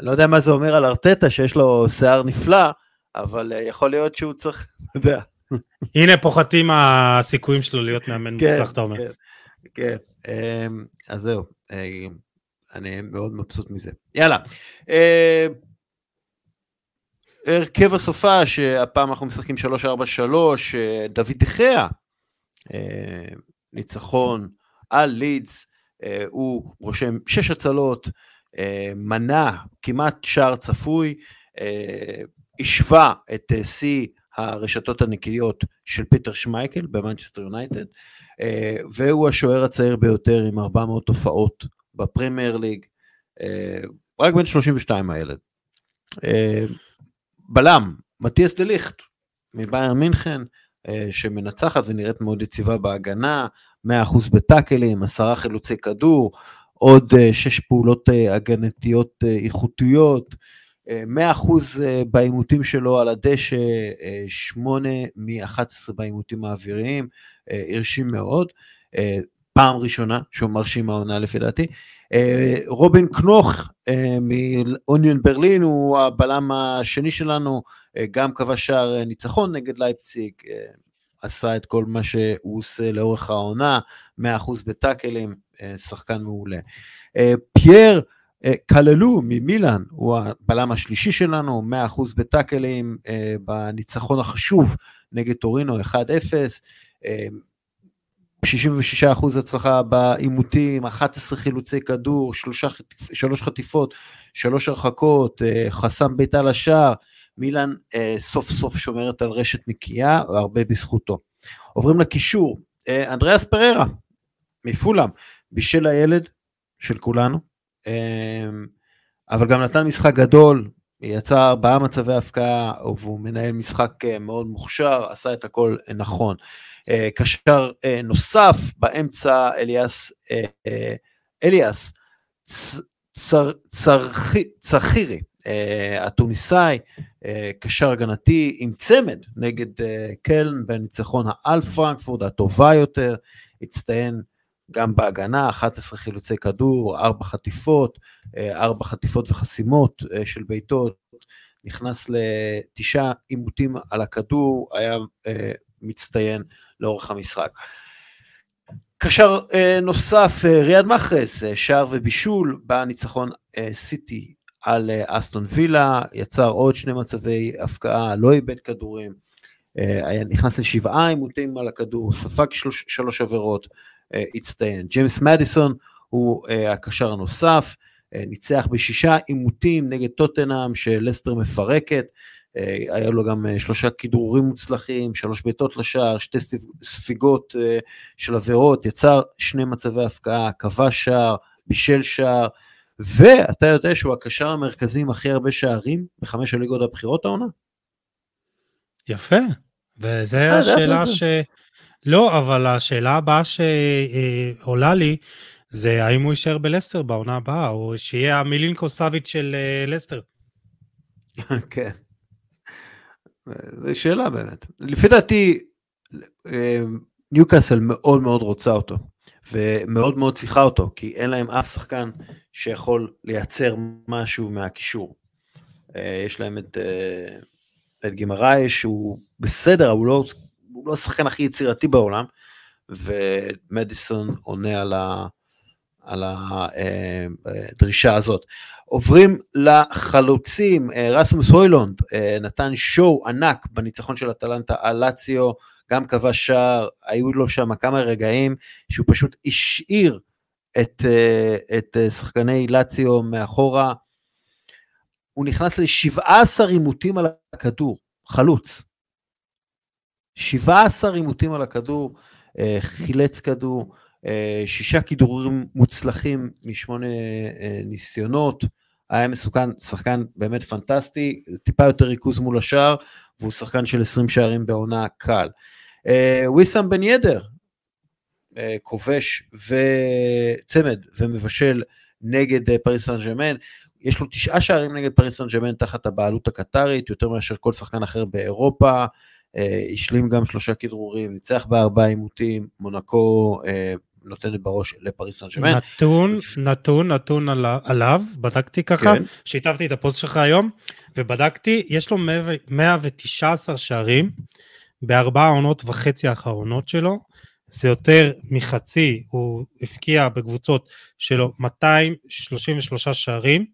אני לא יודע מה זה אומר על ארטטה שיש לו שיער נפלא, אבל אה, יכול להיות שהוא צריך, [LAUGHS] אתה יודע. הנה פוחתים הסיכויים שלו להיות מאמן כן, מוצלח, אתה אומר. כן, כן, אמ, אז זהו, אה, אני מאוד מבסוט מזה. יאללה. אה, הרכב הסופה, שהפעם אנחנו משחקים 3-4-3, דוד דה חאה, ניצחון על לידס, הוא רושם 6 הצלות, אה, מנע כמעט שער צפוי, אה, השווה את אה, שיא הרשתות הנקיות של פיטר שמייקל במנצ'סטר יונייטד, והוא השוער הצעיר ביותר עם 400 הופעות בפרמייר ליג, רק בן 32 הילד. בלם, מתיאס דה ליכט מבייר מינכן, שמנצחת ונראית מאוד יציבה בהגנה, 100% בטאקלים, עשרה חילוצי כדור, עוד אה, שש פעולות אה, הגנתיות אה, איכותיות, 100% בעימותים שלו על הדשא, 8 מ-11 בעימותים האוויריים, הרשים מאוד. פעם ראשונה שהוא מרשים העונה לפי דעתי. רובין קנוך מאוניון ברלין הוא הבלם השני שלנו, גם כבש שער ניצחון נגד לייפציג, עשה את כל מה שהוא עושה לאורך העונה, 100% בטאקלים, שחקן מעולה. פייר קללו ממילאן, הוא הבלם השלישי שלנו, 100% בטאקלים בניצחון החשוב נגד טורינו 1-0, 66% הצלחה בעימותים, 11 חילוצי כדור, 3, 3 חטיפות, 3 הרחקות, חסם ביתה לשער, מילאן סוף סוף שומרת על רשת נקייה, והרבה בזכותו. עוברים לקישור, אנדריאס פררה מפולאם, בישל הילד של כולנו, אבל גם נתן משחק גדול, יצא ארבעה מצבי הפקעה, והוא מנהל משחק מאוד מוכשר, עשה את הכל נכון. קשר נוסף באמצע אליאס, אליאס צרחירי, התוניסאי, קשר הגנתי עם צמד נגד קלן בניצחון האל פרנקפורד הטובה יותר, הצטיין גם בהגנה, 11 חילוצי כדור, 4 חטיפות, 4 חטיפות וחסימות של בעיטות, נכנס לתשעה עימותים על הכדור, היה מצטיין לאורך המשחק. קשר נוסף, ריאד מחרס, שער ובישול בניצחון סיטי על אסטון וילה, יצר עוד שני מצבי הפקעה, לא איבד כדורים, היה נכנס לשבעה עימותים על הכדור, ספג שלוש, שלוש עבירות, הצטיין. ג'יימס מדיסון הוא הקשר הנוסף, ניצח בשישה עימותים נגד טוטנאם שלסטר מפרקת, היה לו גם שלושה כידורים מוצלחים, שלוש בעיטות לשער, שתי ספיגות של עבירות, יצר שני מצבי הפקעה, כבש שער, בישל שער, ואתה יודע שהוא הקשר המרכזי עם הכי הרבה שערים בחמש הליגות הבכירות העונה? יפה, וזו השאלה ש... לא, אבל השאלה הבאה שעולה לי, זה האם הוא יישאר בלסטר בעונה הבאה, או שיהיה המילינקו סאביץ' של לסטר. [LAUGHS] כן. זו שאלה באמת. לפי דעתי, ניוקאסל מאוד מאוד רוצה אותו, ומאוד מאוד צריכה אותו, כי אין להם אף שחקן שיכול לייצר משהו מהקישור. יש להם את, את גימראי שהוא בסדר, הוא לא, הוא לא השחקן הכי יצירתי בעולם, ומדיסון עונה על, ה, על הדרישה הזאת. עוברים לחלוצים, רסמוס הוילונד נתן שואו ענק בניצחון של אטלנטה על לאציו, גם כבש שער, היו לו שם כמה רגעים שהוא פשוט השאיר את, את שחקני לאציו מאחורה. הוא נכנס ל-17 עימותים על הכדור, חלוץ. 17 עימותים על הכדור, חילץ כדור, שישה כידורים מוצלחים משמונה ניסיונות, היה מסוכן, שחקן באמת פנטסטי, טיפה יותר ריכוז מול השער, והוא שחקן של 20 שערים בעונה קל. וויסאם בן ידר, כובש וצמד ומבשל נגד פריס סן ז'רמן, יש לו תשעה שערים נגד פריס סן ז'רמן תחת הבעלות הקטרית, יותר מאשר כל שחקן אחר באירופה, השלים גם שלושה כדרורים, ניצח בארבעה עימותים, מונקו נותנת בראש לפריס סן ז'רמן. נתון, נתון, נתון על, עליו, בדקתי ככה, כן. שיתפתי את הפוסט שלך היום, ובדקתי, יש לו 119 שערים בארבעה עונות וחצי האחרונות שלו, זה יותר מחצי, הוא הפקיע בקבוצות שלו 233 שערים,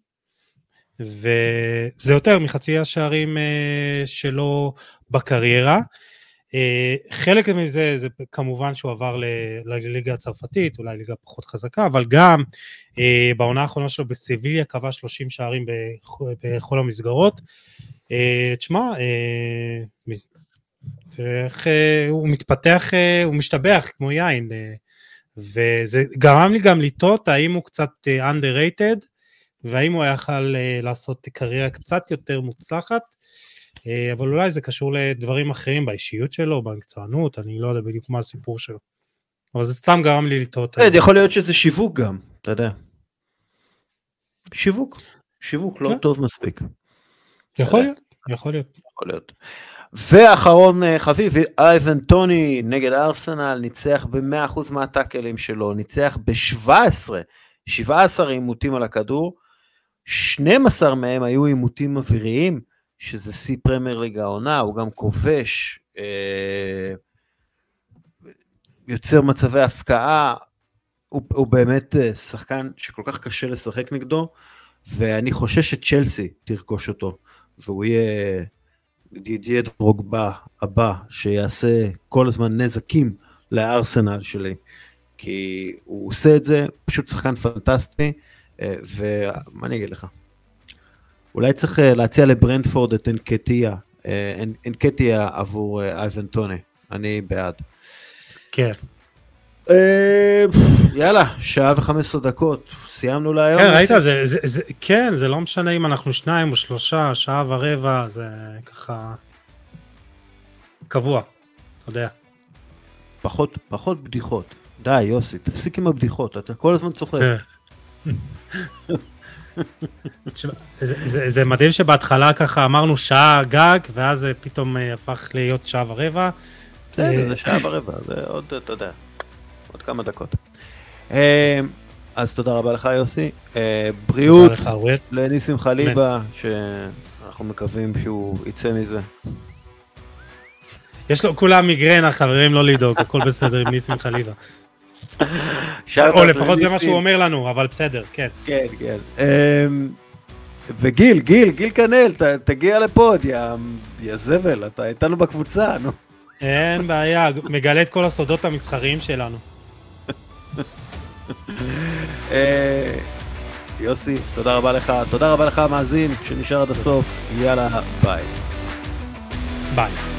וזה יותר מחצי השערים שלו בקריירה. Uh, חלק מזה זה כמובן שהוא עבר לליגה הצרפתית, אולי ליגה פחות חזקה, אבל גם uh, בעונה האחרונה שלו בסיביליה קבע 30 שערים בכל המסגרות. תשמע, uh, איך uh, הוא מתפתח, uh, הוא משתבח כמו יין, uh, וזה גרם לי גם לטעות האם הוא קצת underrated, והאם הוא uh, לעשות קריירה קצת יותר מוצלחת. אה, אבל אולי זה קשור לדברים אחרים באישיות שלו, במקצוענות, אני לא יודע בדיוק מה הסיפור שלו. אבל זה סתם גרם לי לטעות. יכול להיות שזה שיווק גם, אתה יודע. שיווק, שיווק לא כן. טוב מספיק. יכול להיות, יכול להיות. יכול להיות. ואחרון אה, חביב, אייבן טוני נגד ארסנל, ניצח ב-100% מהטאקלים שלו, ניצח ב-17, 17 עימותים על הכדור, 12 מהם היו עימותים אוויריים, שזה שיא פרמייר ליג העונה, הוא גם כובש, אה, יוצר מצבי הפקעה, הוא, הוא באמת אה, שחקן שכל כך קשה לשחק נגדו, ואני חושש שצ'לסי תרכוש אותו, והוא יהיה דידיה דרוגבה הבא, שיעשה כל הזמן נזקים לארסנל שלי, כי הוא עושה את זה, פשוט שחקן פנטסטי, אה, ומה אני אגיד לך? אולי צריך אה, להציע לברנדפורד את אנקטיה, אנקטיה עבור אייבן טוני, אני בעד. כן. אה, יאללה, שעה וחמש עשרה דקות, סיימנו להיום. כן, ראית, זה, זה, זה, כן, זה לא משנה אם אנחנו שניים או שלושה, שעה ורבע, זה ככה קבוע, אתה יודע. פחות, פחות בדיחות. די, יוסי, תפסיק עם הבדיחות, אתה כל הזמן צוחק. כן. זה, זה, זה מדהים שבהתחלה ככה אמרנו שעה גג, ואז זה פתאום אה, הפך להיות שעה ורבע. בסדר, זה שעה ורבע, זה עוד, אתה יודע. עוד כמה דקות. אז תודה רבה לך יוסי. אה, בריאות לניסים חליבה, שאנחנו מקווים שהוא יצא מזה. יש לו כולם מיגרנה, חברים, לא לדאוג, הכל בסדר עם ניסים חליבה. [LAUGHS] או לפחות זה מה שהוא אומר לנו, אבל בסדר, כן. כן, כן. אמ, וגיל, גיל, גיל כנל, תגיע לפה, יא זבל, אתה איתנו בקבוצה, נו. אין בעיה, מגלה את כל הסודות המסחריים שלנו. [LAUGHS] אה, יוסי, תודה רבה לך. תודה רבה לך, המאזין, שנשאר עד הסוף. יאללה, ביי. ביי.